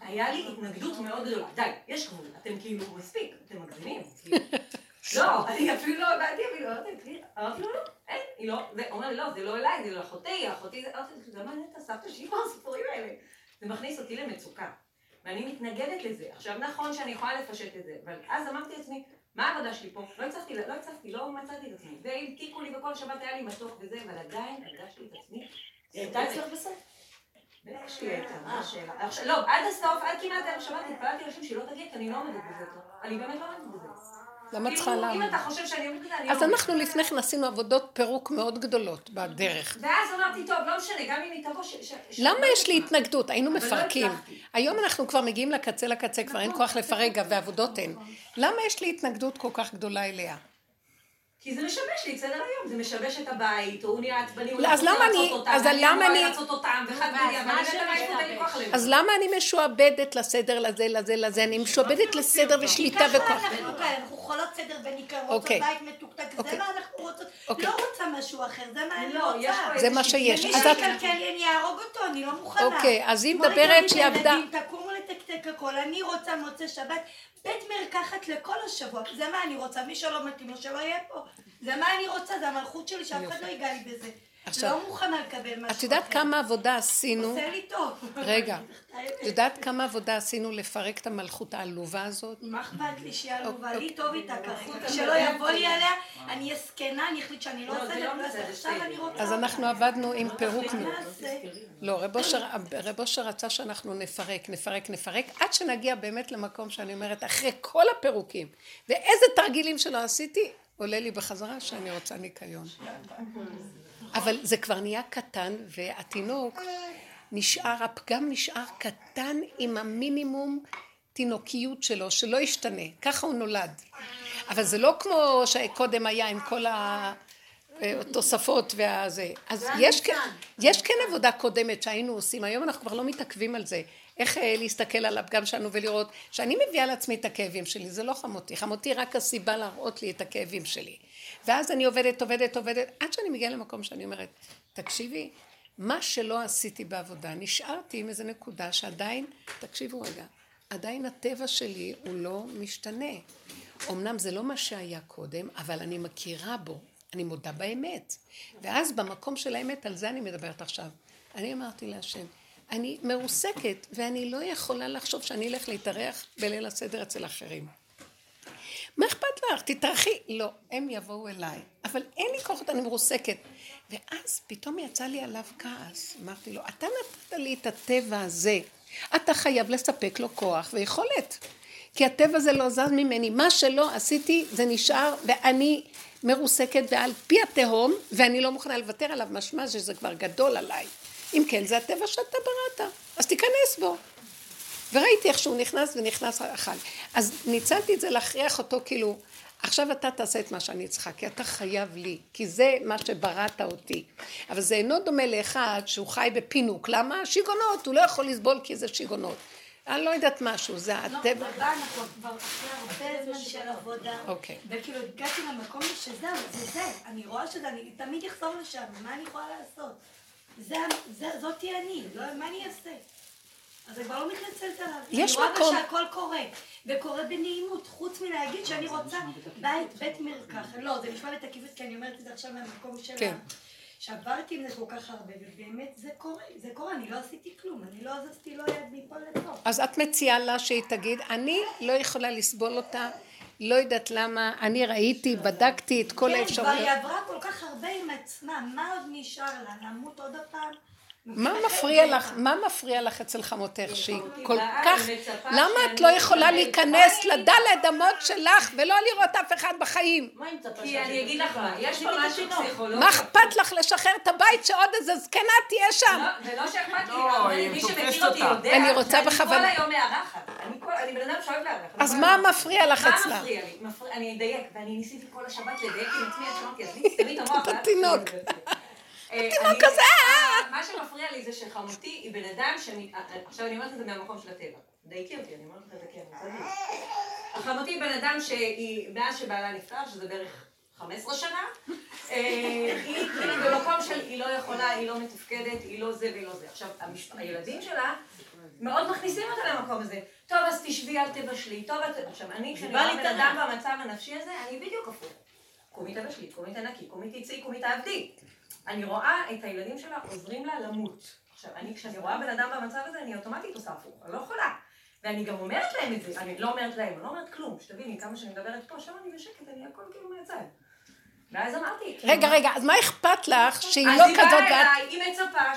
היה לי התנגדות מאוד גדולה. די, יש גבול, אתם כאילו, מספיק, אתם מגזימים. כאילו. לא, אני אפילו לא הבנתי, אפילו לא יודעת, אמרתי לו, לא, אין, היא לא, זה, אומר לי, לא, זה לא אליי, זה לא אחותי, אחותי זה, אמרתי, זה מעניין את הסבתא שלי, מה הסיפורים האלה? זה מכניס אותי למצוקה, ואני מתנגדת לזה. עכשיו, נכון שאני יכולה לפשט את זה, אבל אז אמרתי לעצמי, מה העבודה שלי פה? לא הצלחתי, לא הצלחתי, לא מצאתי את עצמי. והלקיקו לי וכל שבת היה לי מתוק וזה, אבל עדיין הרגשתי את עצמי. היא הייתה אצלך בסוף? בטח שהיא הייתה, מה השאלה? לא, עד הסוף, עד כמעט ערב שבת, התפללתי לשם שהיא לא תגיד, אני לא עומדת בזה. אני באמת לא עומדת בזה. למה צריכה כאילו, אם? אתה חושב שאני בזה, אני אז. אנחנו לפני כן עשינו עבודות פירוק מאוד גדולות בדרך. ואז אמרתי, טוב, לא משנה, גם אם היא תבוא, למה לא יש לי. התנגדות? היינו לא מפרקים. היום אנחנו כבר מגיעים לקצה לקצה, כבר אין נכון, כוח לפרק ועבודות אין. למה יש לי התנגדות כל כך גדולה אליה? כי זה משבש לי את סדר היום, זה משבש את הבית, הוא נהיה עצבני, הוא לא, אז רוצה למה לרצות אני- אותה, אז למה אני- לרצות אותם, וחד ואני. אז למה אני משועבדת לסדר לזה, לזה, לזה? אני משועבדת לסדר ושליטה ככה וכוח. אנחנו כאלה, אנחנו חולות סדר וניקיון, רוצות אוקיי. בית מתוקתק, זה אוקיי. מה אנחנו רוצות, אוקיי. לא רוצה משהו אחר, זה מה אני לא, רוצה. זה מה שיש. ומי את- שיקלקל לי אני אהרוג אותו, אני לא מוכנה. אוקיי, אז היא מדברת שהיא עבדה... תקומו לתקתק הכל, אני רוצה מוצא שבת, בית מרקחת לכל השבוע, זה מה אני רוצה, מי שלא מתאים לו שלא יהיה פה. זה מה אני רוצה, זה המלכות שלי, שאף אחד לא ייגע לי בזה. עכשיו, לא מוכנה לקבל משהו אחר. את יודעת כמה עבודה עשינו? עושה לי טוב. רגע, (laughs) את יודעת כמה עבודה עשינו לפרק את המלכות העלובה הזאת? מה אכפת לי שהיא עלובה? אוקיי. לי טוב איתה כרגע. שלא יבוא לי עליה, אני אהיה זקנה, אני אחליט שאני לא לא, עושה את לא זה, עכשיו אני רוצה... אז אנחנו עבדנו עם פירוק. לא, רב אושר רצה שאנחנו נפרק, נפרק, נפרק, עד שנגיע באמת למקום שאני אומרת, אחרי כל הפירוקים, ואיזה תרגילים שלא עשיתי, עולה לי בחזרה שאני רוצה ניקיון. אבל זה כבר נהיה קטן, והתינוק נשאר, הפגם נשאר קטן עם המינימום תינוקיות שלו, שלא ישתנה. ככה הוא נולד. אבל זה לא כמו שקודם היה עם כל התוספות והזה. אז יש, כן- יש כן עבודה קודמת שהיינו עושים, היום אנחנו כבר לא מתעכבים על זה. איך אה, להסתכל על הפגם שלנו ולראות שאני מביאה לעצמי את הכאבים שלי, זה לא חמותי. חמותי רק הסיבה להראות לי את הכאבים שלי. ואז אני עובדת, עובדת, עובדת, עד שאני מגיעה למקום שאני אומרת, תקשיבי, מה שלא עשיתי בעבודה, נשארתי עם איזה נקודה שעדיין, תקשיבו רגע, עדיין הטבע שלי הוא לא משתנה. אמנם זה לא מה שהיה קודם, אבל אני מכירה בו, אני מודה באמת. ואז במקום של האמת, על זה אני מדברת עכשיו. אני אמרתי להשם, אני מרוסקת, ואני לא יכולה לחשוב שאני אלך להתארח בליל הסדר אצל אחרים. מה אכפת לך? תתארחי. לא, הם יבואו אליי. אבל אין לי כוחות, אני מרוסקת. ואז פתאום יצא לי עליו כעס. אמרתי לו, אתה נתת לי את הטבע הזה. אתה חייב לספק לו כוח ויכולת. כי הטבע זה לא זז ממני. מה שלא עשיתי, זה נשאר, ואני מרוסקת ועל פי התהום, ואני לא מוכנה לוותר עליו, משמע שזה כבר גדול עליי. אם כן, זה הטבע שאתה בראת, אז תיכנס בו. וראיתי איך שהוא נכנס ונכנס אכל. אז ניצלתי את זה להכריח אותו כאילו, עכשיו אתה תעשה את מה שאני צריכה, כי אתה חייב לי, כי זה מה שבראת אותי. אבל זה אינו דומה לאחד שהוא חי בפינוק. למה? שיגעונות, הוא לא יכול לסבול כי זה שיגעונות. אני לא יודעת משהו, זה הטבע. לא, רבה, אנחנו כבר אחרי הרבה זמן של עבודה. אוקיי. וכאילו הגעתי למקום שזהו, זה זה. אני רואה שזה, אני תמיד אחזור לשם, מה אני יכולה לעשות? זה, זה- זאתי אני, מה אני אעשה? אז אני כבר לא מתנצלת עליו. יש אני רואה מקום. שהכל קורה, וקורה בנעימות, חוץ מלהגיד שאני רוצה בית, בית מרקחת. לא, זה נשמע בתקיפות, כי אני אומרת את זה עכשיו מהמקום של כן. שעברתי עם זה כל כך הרבה, ובאמת זה קורה, זה קורה, אני לא עשיתי כלום, אני לא זזתי לא יד מפה לפה. אז את מציעה לה שהיא תגיד, אני לא יכולה לסבול אותה, לא יודעת למה, אני ראיתי, בדקתי את כל כן, כבר האפשרויות. היא עברה כל כך הרבה עם עצמה, מה עוד נשאר לה? למות עוד פעם? מה (laughs) מפריע לך, מה מפריע לך אצל חמותך שהיא כל כך, למה את לא יכולה להיכנס? לדלת אמות שלך ולא לראות אף אחד בחיים? מה כי אני אגיד לך מה, יש פה משהו פסיכולוגי. מה אכפת לך לשחרר את הבית שעוד איזה זקנה תהיה שם? לא, זה לא שאכפת לי, מי שמכיר אותי. יודע אני רוצה שאני בכוונה- כל היום מארחת. אני אני בן אדם שאוהב לארח. אז אני מה מפריע לך מה אצלה? מפריע לי? אני אדייק, ואני ניסיתי כל השבת לדייק עם עצמי, אז אמרתי, תסתמי את המוח. את ואז התינוק. תסתמי את זה. אה, אני- הזה, מה שמפריע לי זה שחמותי היא בן אדם שאני, עכשיו אני אומרת את זה מהמקום של הטבע. דייקי אותי, אני אומרת לך את זה כן, צדיק. חמותי בן אדם שהיא, מאז שבעלה נפטר, שזה בערך 15 שנה, אה, היא כאילו במקום של היא לא יכולה, היא לא מתפקדת, היא לא זה והיא לא זה. עכשיו. הילדים שלה מאוד מכניסים אותה למקום הזה. טוב, אז תשבי, אל תבשלי. טוב. עכשיו, אני, כשאני רואה בן תנ"ך. אדם במצב הנפשי הזה, אני בדיוק הפוך. קומי תבשלי, קומי תנקי, קומי תצאי, קומי תעבדי. אני רואה את הילדים שלה עוזרים לה למות. עכשיו, אני, כשאני רואה בן אדם במצב הזה, אני אוטומטית עושה הפוך, אני לא יכולה. ואני גם אומרת להם את זה, אני לא אומרת להם, אני לא אומרת כלום, שתביני, כמה שאני מדברת פה, שם אני בשקט, אני הכל כאילו מהצד. ואז אמרתי... רגע, רגע, אז מה אכפת לך שהיא אז לא היא כזאת באה ואת... אליי, היא מצפה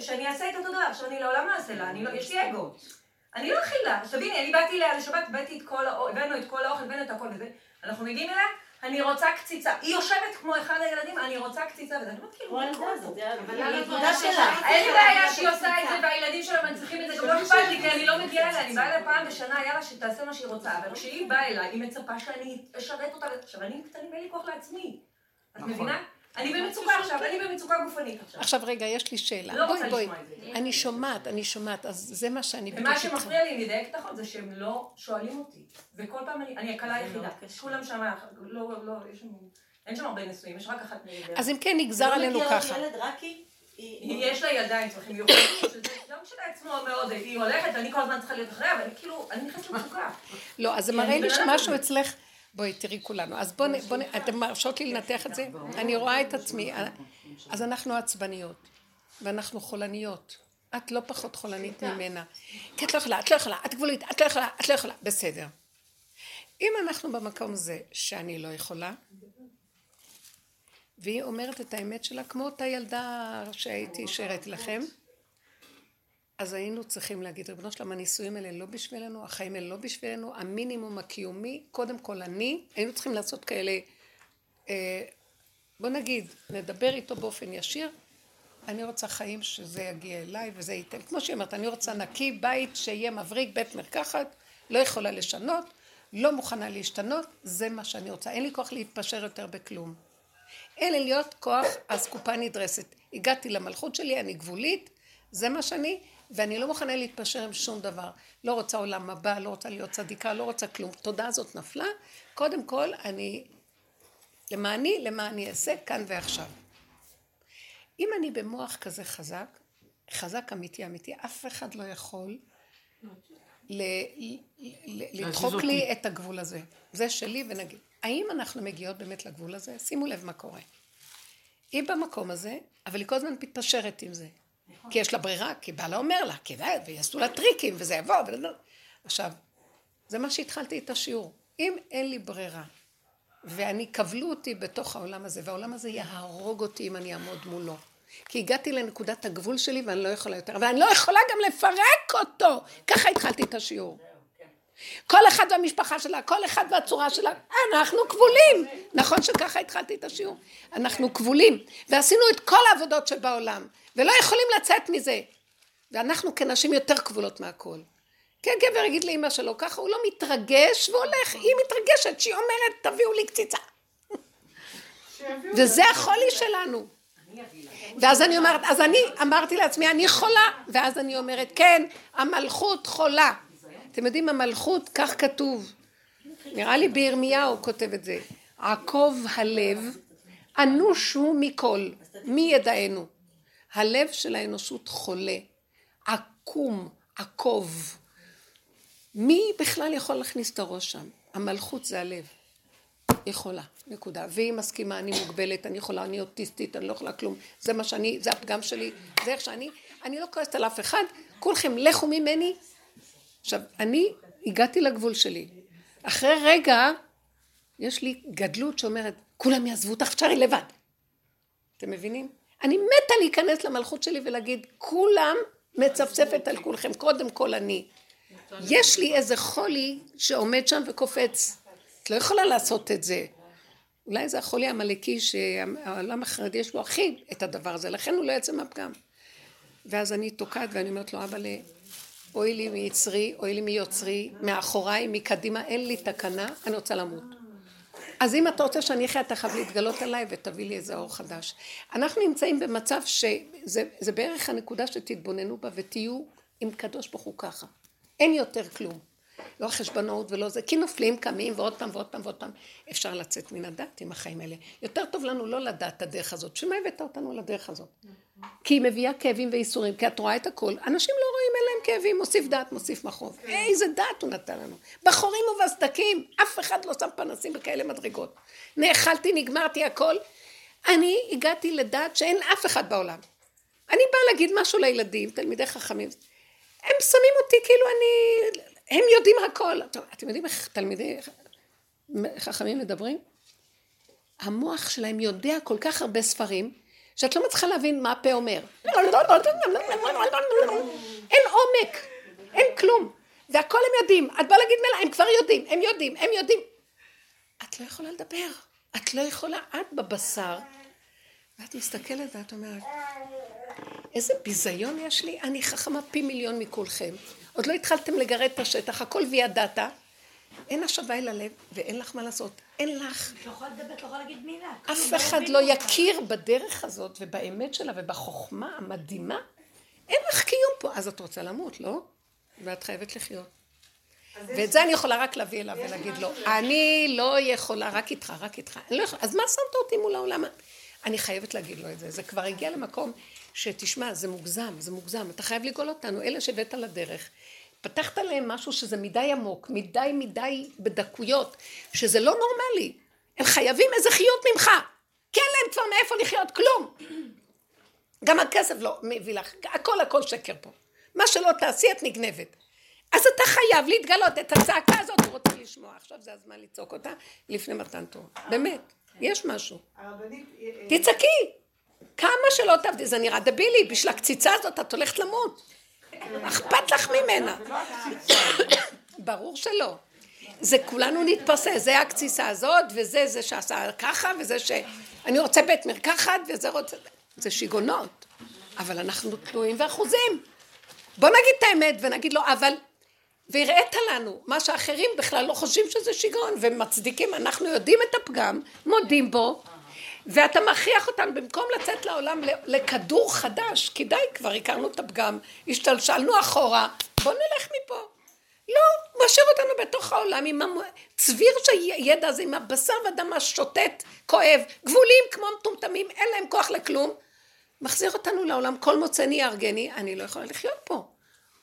שאני אעשה, את אותו דבר, עכשיו אני לעולם לא אעשה לה, לא, יש לי אגו. אני לא אכילה, אז תביני, אני באתי אליה לשבת, הבאתי את כל האוכל, הבאנו את כל האוכל, הבאנו את הכל וזה, אנחנו מגיעים אליה, אני רוצה קציצה. היא יושבת כמו אחד הילדים, אני רוצה קציצה, וזה, אני אומרת כאילו, מה קורה פה? הנקודה שלה. אין לי בעיה שהיא עושה את זה, והילדים שלה מנציחים את זה, גם לא אכפת לי, כי אני לא מגיעה אליה, אני באה אליה פעם בשנה, יאללה, שתעשה מה שהיא רוצה, אבל כשהיא באה אליי, היא מצפה שאני אשרת אותה, עכשיו, אני קטנים, אין לי כוח לעצמי. את נכון. מבינה? אני במצוקה עכשיו, אני במצוקה גופנית עכשיו. עכשיו רגע, יש לי שאלה. לא רוצה. לשמוע את זה. אני שומעת, אני שומעת, אז זה מה שאני בדיוק ומה. שמפריע לי, אני אדייק נכון, זה שהם לא שואלים אותי. וכל פעם אני, אני הקלה היחידה. כולם שם, לא, לא, יש שם, אין שם הרבה נשואים, יש רק אחת נהדרת. אז אם כן, נגזר עלינו ככה. ילד רק היא? היא- יש לה ילדה עם צרכים מיוחדים, שזה גם כשלעצמו מאוד, היא הולכת, אני כל הזמן צריכה להיות אחריה, ואני כאילו, אני נכנסת למצוקה. לא, אז זה מראה לי שמשהו. אצלך... בואי, תראי כולנו. אז בואו, בוא, אתם מרשות לי לנתח את זה? אני רואה את עצמי. אז אנחנו עצבניות, ואנחנו חולניות. את לא פחות חולנית ממנה. כי את לא יכולה, את לא יכולה, את גבולית, את לא יכולה, את לא יכולה. בסדר. אם אנחנו במקום הזה שאני לא יכולה, והיא אומרת את האמת שלה, כמו אותה ילדה שהייתי, שהראיתי לכם, אז היינו צריכים להגיד, ריבונו שלם, הנישואים האלה לא בשבילנו, החיים האלה לא בשבילנו, המינימום הקיומי, קודם כל אני, היינו צריכים לעשות כאלה, אה, בוא נגיד, נדבר איתו באופן ישיר, אני רוצה חיים שזה יגיע אליי וזה ייתן, כמו שהיא אומרת, אני רוצה נקי, בית שיהיה מבריק, בית מרקחת, לא יכולה לשנות, לא מוכנה להשתנות, זה מה שאני רוצה, אין לי כוח להתפשר יותר בכלום. אין להיות כוח אסקופה נדרסת. הגעתי למלכות שלי, אני גבולית, זה מה שאני, ואני לא מוכנה להתפשר עם שום דבר. לא רוצה עולם הבא, לא רוצה להיות צדיקה, לא רוצה כלום. תודה הזאת נפלה. קודם כל, אני, למעני, למעני אעשה כאן ועכשיו. אם אני במוח כזה חזק, חזק אמיתי אמיתי, אף אחד לא יכול לדחוק. לי את הגבול הזה. זה שלי ונגיד. האם אנחנו מגיעות באמת לגבול הזה? שימו לב מה קורה. היא במקום הזה, אבל היא כל הזמן מתפשרת עם זה. כי יש לה ברירה, כי בעלה אומר לה, כדאי, ויעשו לה טריקים, וזה יבוא, ו... עכשיו, זה מה שהתחלתי את השיעור. אם אין לי ברירה, ואני, כבלו אותי בתוך העולם הזה, והעולם הזה יהרוג אותי אם אני אעמוד מולו. כי הגעתי לנקודת הגבול שלי ואני לא יכולה יותר, ואני לא יכולה גם לפרק אותו. ככה התחלתי את השיעור. כל אחד והמשפחה שלה, כל אחד והצורה שלה, אנחנו כבולים. נכון שככה התחלתי את השיעור? אנחנו כבולים, ועשינו את כל העבודות שבעולם, ולא יכולים לצאת מזה. ואנחנו כנשים יותר כבולות מהכל. כן, גבר יגיד לאמא שלו ככה, הוא לא מתרגש והולך, היא מתרגשת, שהיא אומרת, תביאו לי קציצה. וזה החולי שלנו. ואז אני אומרת, אז אני אמרתי לעצמי, אני חולה, ואז אני אומרת, כן, המלכות חולה. אתם יודעים, המלכות, כך כתוב. נראה לי בירמיהו כותב את זה. עקוב הלב, אנוש הוא מכל, מי ידענו? הלב של האנושות חולה, עקום, עקוב. מי בכלל יכול להכניס את הראש שם? המלכות זה הלב. יכולה, נקודה. והיא מסכימה, אני מוגבלת, אני יכולה, אני אוטיסטית, אני לא יכולה כלום. זה מה שאני, זה הפגם שלי, זה איך שאני, אני לא כועסת על אף אחד, כולכם לכו ממני. עכשיו, אני הגעתי לגבול שלי. אחרי רגע, יש לי גדלות שאומרת, כולם יעזבו אותך, תשארי לבד. אתם מבינים? אני מתה להיכנס למלכות שלי ולהגיד, כולם מצפצפת על כולכם, קודם כל אני. יש לי איזה חולי שעומד שם וקופץ. את לא יכולה לעשות את זה. אולי זה החולי העמלקי שהעולם החרדי יש לו הכי את הדבר הזה, לכן הוא לא יוצא מהפגם. ואז אני תוקעת ואני אומרת לו, אבל אוי לי מיצרי, אוי לי מיוצרי, מאחוריי, מקדימה, אין לי תקנה, אני רוצה למות. אז אם אתה רוצה שאני אחיה, אתה חייב להתגלות עליי ותביא לי איזה אור חדש. אנחנו נמצאים במצב שזה זה בערך הנקודה שתתבוננו בה ותהיו עם קדוש ברוך הוא ככה. אין יותר כלום. לא חשבונות ולא זה, כי נופלים, קמים ועוד פעם ועוד פעם ועוד פעם. אפשר לצאת מן הדת עם החיים האלה. יותר טוב לנו לא לדעת את הדרך הזאת. שמה הבאת אותנו לדרך הזאת? כי היא מביאה כאבים וייסורים, כי את רואה את הכל. אנשים לא רואים, אין להם כאבים, מוסיף דעת, מוסיף מכאוב. איזה דעת הוא נתן לנו. בחורים ובסדקים, אף אחד לא שם פנסים בכאלה מדרגות. נאכלתי, נגמרתי הכל. אני הגעתי לדעת שאין אף אחד בעולם. אני באה להגיד משהו לילדים, תלמידי חכמים. הם שמים אותי כאילו אני... הם יודעים הכל. טוב, אתם יודעים איך תלמידי חכמים מדברים? המוח שלהם יודע כל כך הרבה ספרים, שאת לא מצליחה להבין מה הפה אומר. אין עומק, אין כלום. והכל הם יודעים. את באה להגיד מילה, הם כבר יודעים, הם יודעים, הם יודעים. את לא יכולה לדבר. את לא יכולה, את בבשר. ואת מסתכלת ואת אומרת, איזה ביזיון יש לי, אני חכמה פי מיליון מכולכם. עוד לא התחלתם לגרד את השטח, הכל וידעת. אין השווה אל הלב, ואין לך מה לעשות. אין לך. את לא יכולה לדבר, את לא יכולה להגיד מילה. אף אחד לא יכיר בדרך הזאת, ובאמת שלה, ובחוכמה המדהימה. אין לך קיום פה. אז את רוצה למות, לא? ואת חייבת לחיות. ואת זה אני יכולה רק להביא אליו ולהגיד לו, אני לא יכולה, רק איתך, רק איתך. לא אז מה שמת אותי מול העולם? אני חייבת להגיד לו את זה. זה כבר הגיע למקום שתשמע, זה מוגזם, זה מוגזם. אתה חייב לגאול אותנו, אלה שהבאת לדרך. פתחת להם משהו שזה מדי עמוק, מדי מדי בדקויות, שזה לא נורמלי. הם חייבים איזה חיות ממך. כי אין להם כבר מאיפה לחיות, כלום. גם הכסף לא מביא לך, הכל הכל שקר פה. מה שלא תעשי את נגנבת. אז אתה חייב להתגלות את הצעקה הזאת, הוא רוצה לשמוע. עכשיו זה הזמן לצעוק אותה לפני מתן תורה. באמת, יש משהו. תצעקי. כמה שלא תעבדי, זה נראה דבילי, בשביל הקציצה הזאת את הולכת למות. אכפת לך ממנה. ברור שלא. זה כולנו נתפסה, זה הקציסה הזאת, וזה זה שעשה ככה, וזה ש... אני רוצה בית מרקחת, וזה רוצה... זה שיגונות. אבל אנחנו תלויים ואחוזים. בוא נגיד את האמת ונגיד לו, אבל... והראית לנו, מה שאחרים בכלל לא חושבים שזה שיגעון, ומצדיקים, אנחנו יודעים את הפגם, מודים בו, ואתה מכריח אותנו במקום לצאת לעולם לכדור חדש, כי די, כבר הכרנו את הפגם, השתלשלנו אחורה, בוא נלך מפה. לא, משאיר אותנו בתוך העולם עם הצביר שהידע הזה, עם הבשר והדם השוטט, כואב, גבולים כמו מטומטמים, אין להם כוח לכלום. מחזיר אותנו לעולם, כל מוצאני יהרגני, אני לא יכולה לחיות פה.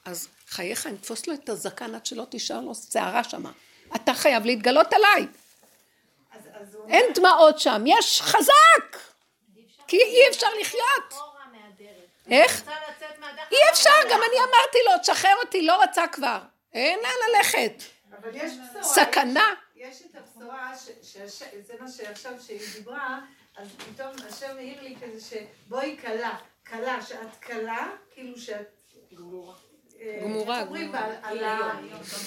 אז חייך, אני אתפוס לו את הזקן עד שלא תישאר לו שערה שמה. אתה חייב להתגלות עליי. אין דמעות שם, יש חזק! כי אי אפשר לחיות. איך? אי אפשר, גם אני אמרתי לו, תשחרר אותי, לא רצה כבר. אין לאן ללכת. אבל יש בשורה. סכנה. יש את הבשורה, זה מה שעכשיו שהיא דיברה, אז פתאום השם העיר לי כזה שבואי כלה, כלה, שאת כלה, כאילו שאת... גמורה. גמורה, גמורה.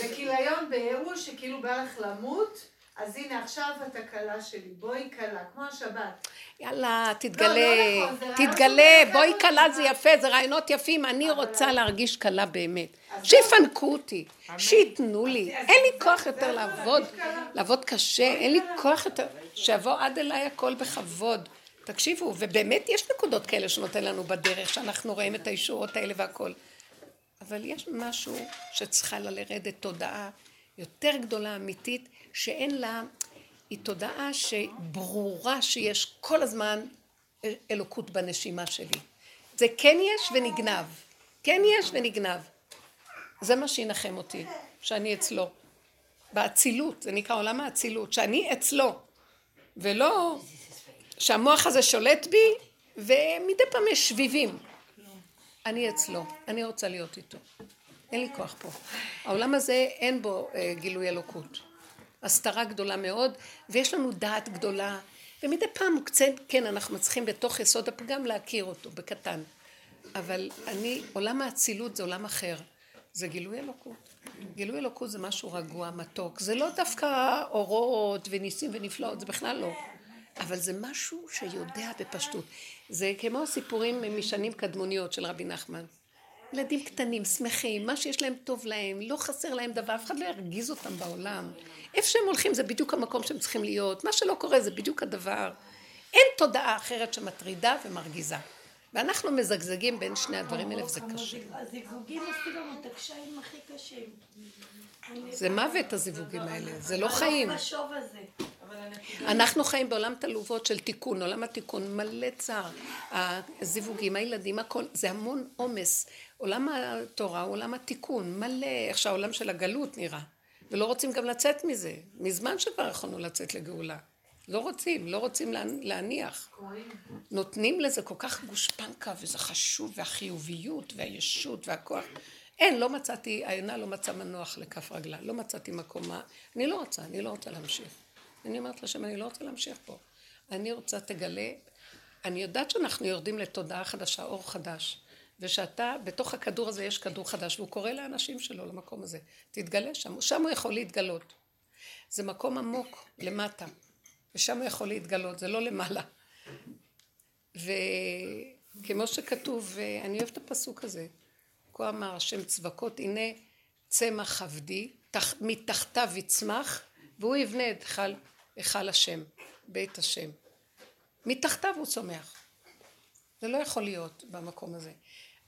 בכיליון בייאוש, שכאילו בא לך למות. אז הנה עכשיו את הכלה שלי, בואי כלה, כמו השבת. יאללה, תתגלה, לא, לא נכון, תתגלה, בואי כלה זה יפה, זה רעיונות יפים, אני רוצה להרגיש כלה באמת. שיפנקו אותי, שייתנו לי, אין לי כוח יותר לעבוד, לעבוד קשה, אין לי כוח יותר, שיבוא עד אליי הכל בכבוד. תקשיבו, ובאמת יש נקודות כאלה שנותן לנו בדרך, שאנחנו רואים את הישורות האלה והכל. אבל יש משהו שצריכה לרדת תודעה יותר גדולה, אמיתית, שאין לה, היא תודעה שברורה שיש כל הזמן אלוקות בנשימה שלי. זה כן יש ונגנב. כן יש ונגנב. זה מה שינחם אותי, שאני אצלו. באצילות, זה נקרא עולם האצילות, שאני אצלו. ולא שהמוח הזה שולט בי, ומדי פעם יש שביבים. אני אצלו, אני רוצה להיות איתו. אין לי כוח פה. העולם הזה אין בו אה, גילוי אלוקות. הסתרה גדולה מאוד, ויש לנו דעת גדולה, ומדי פעם קצת, כן, אנחנו מצליחים בתוך יסוד הפגם להכיר אותו, בקטן. אבל אני, עולם האצילות זה עולם אחר. זה גילוי אלוקות. גילוי אלוקות זה משהו רגוע, מתוק. זה לא דווקא אורות וניסים ונפלאות, זה בכלל לא. אבל זה משהו שיודע בפשטות. זה כמו הסיפורים משנים קדמוניות של רבי נחמן. ילדים קטנים, שמחים, מה שיש להם טוב להם, לא חסר להם דבר, אף אחד לא ירגיז אותם בעולם. איפה שהם הולכים זה בדיוק המקום שהם צריכים להיות, מה שלא קורה זה בדיוק הדבר. אין תודעה אחרת שמטרידה ומרגיזה. ואנחנו מזגזגים בין שני הדברים האלה וזה קשה. הזיגזוגים עושים לנו את הקשיים הכי קשים. זה מוות הזיווגים האלה, זה לא חיים. אנחנו חיים בעולם תלובות של תיקון, עולם התיקון מלא צער. הזיווגים, הילדים, הכל, זה המון עומס. עולם התורה הוא עולם התיקון, מלא, איך שהעולם של הגלות נראה. ולא רוצים גם לצאת מזה. מזמן שכבר יכולנו לצאת לגאולה. לא רוצים, לא רוצים לה- להניח. נותנים לזה כל כך גושפנקה, וזה חשוב, והחיוביות, והישות, והכוח. אין, לא מצאתי, העינה לא מצאה מנוח לכף רגלה, לא מצאתי מקום, מה- אני לא רוצה, אני לא רוצה להמשיך. אני אומרת לשם, אני לא רוצה להמשיך פה. אני רוצה, תגלה, אני יודעת שאנחנו יורדים לתודעה חדשה, אור חדש, ושאתה, בתוך הכדור הזה יש כדור חדש, והוא קורא לאנשים שלו למקום הזה. תתגלה שם, שם הוא יכול להתגלות. זה מקום עמוק, למטה, ושם הוא יכול להתגלות, זה לא למעלה. וכמו שכתוב, אני אוהבת את הפסוק הזה, כה אמר השם צבקות, הנה צמח עבדי, תח- מתחתיו יצמח, והוא יבנה את היכל, היכל השם, בית השם. מתחתיו הוא צומח. זה לא יכול להיות במקום הזה.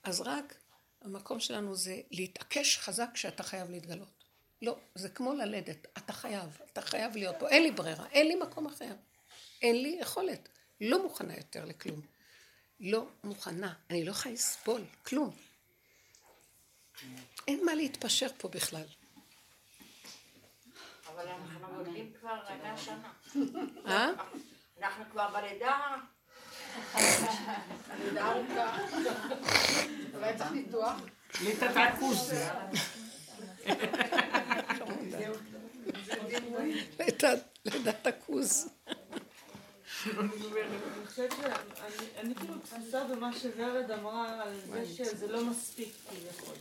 אז רק המקום שלנו זה להתעקש חזק שאתה חייב להתגלות. לא, זה כמו ללדת, אתה חייב, אתה חייב להיות פה, אין לי ברירה, אין לי מקום אחר. אין לי יכולת, לא מוכנה יותר לכלום. לא מוכנה, אני לא יכולה לסבול, כלום. אין מה להתפשר פה בכלל. אבל כבר מאה שנה. (laughs) אה? אנחנו כבר בלידה. (laughs) הלידה ארוכה. אולי צריך ניתוח. ליטת (laughs) הכוס. לידת הכוז. אני חושבת שאני אני כאילו תפוסה במה שוורד אמרה על זה שזה לא מספיק כביכול.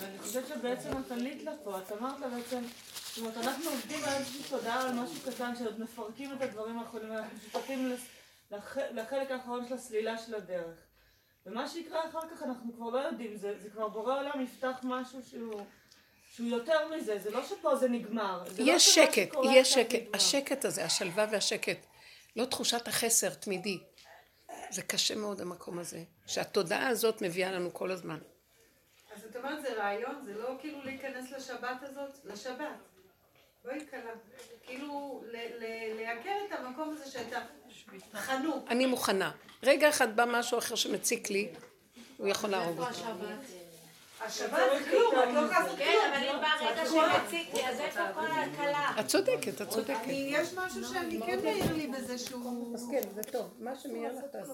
ואני חושבת שבעצם את ענית לה פה, את אמרת לה בעצם, זאת אומרת אנחנו עובדים על איזושהי תודעה על משהו קטן שעוד מפרקים את הדברים האחרונים, ואנחנו שותפים לחלק האחרון של הסלילה של הדרך. ומה שיקרה אחר כך אנחנו כבר לא יודעים, זה, זה כבר בורא עולם יפתח משהו שהוא, שהוא יותר מזה, זה לא שפה זה נגמר. זה לא יש שמה שקט, יש שקט. נגמר. השקט הזה, השלווה והשקט. לא תחושת החסר תמידי. זה קשה מאוד המקום הזה. שהתודעה הזאת מביאה לנו כל הזמן. אז את אומרת זה רעיון, זה לא כאילו להיכנס לשבת הזאת? לשבת. קלה. כאילו ל- ל- לייקר את המקום הזה שאתה חנוק. אני מוכנה. רגע אחד בא משהו אחר שמציק לי, הוא יכול להרוג אותי. השבת זה כלום, את לא יכולה לעשות כן, כלום. אבל אם בא רגע שמציק לי, אז איפה כל ההקלה? את צודקת, את צודקת. יש משהו שאני כן מעיר לי בזה שהוא... אז כן, זה טוב. מה שמעיר לך תעשי.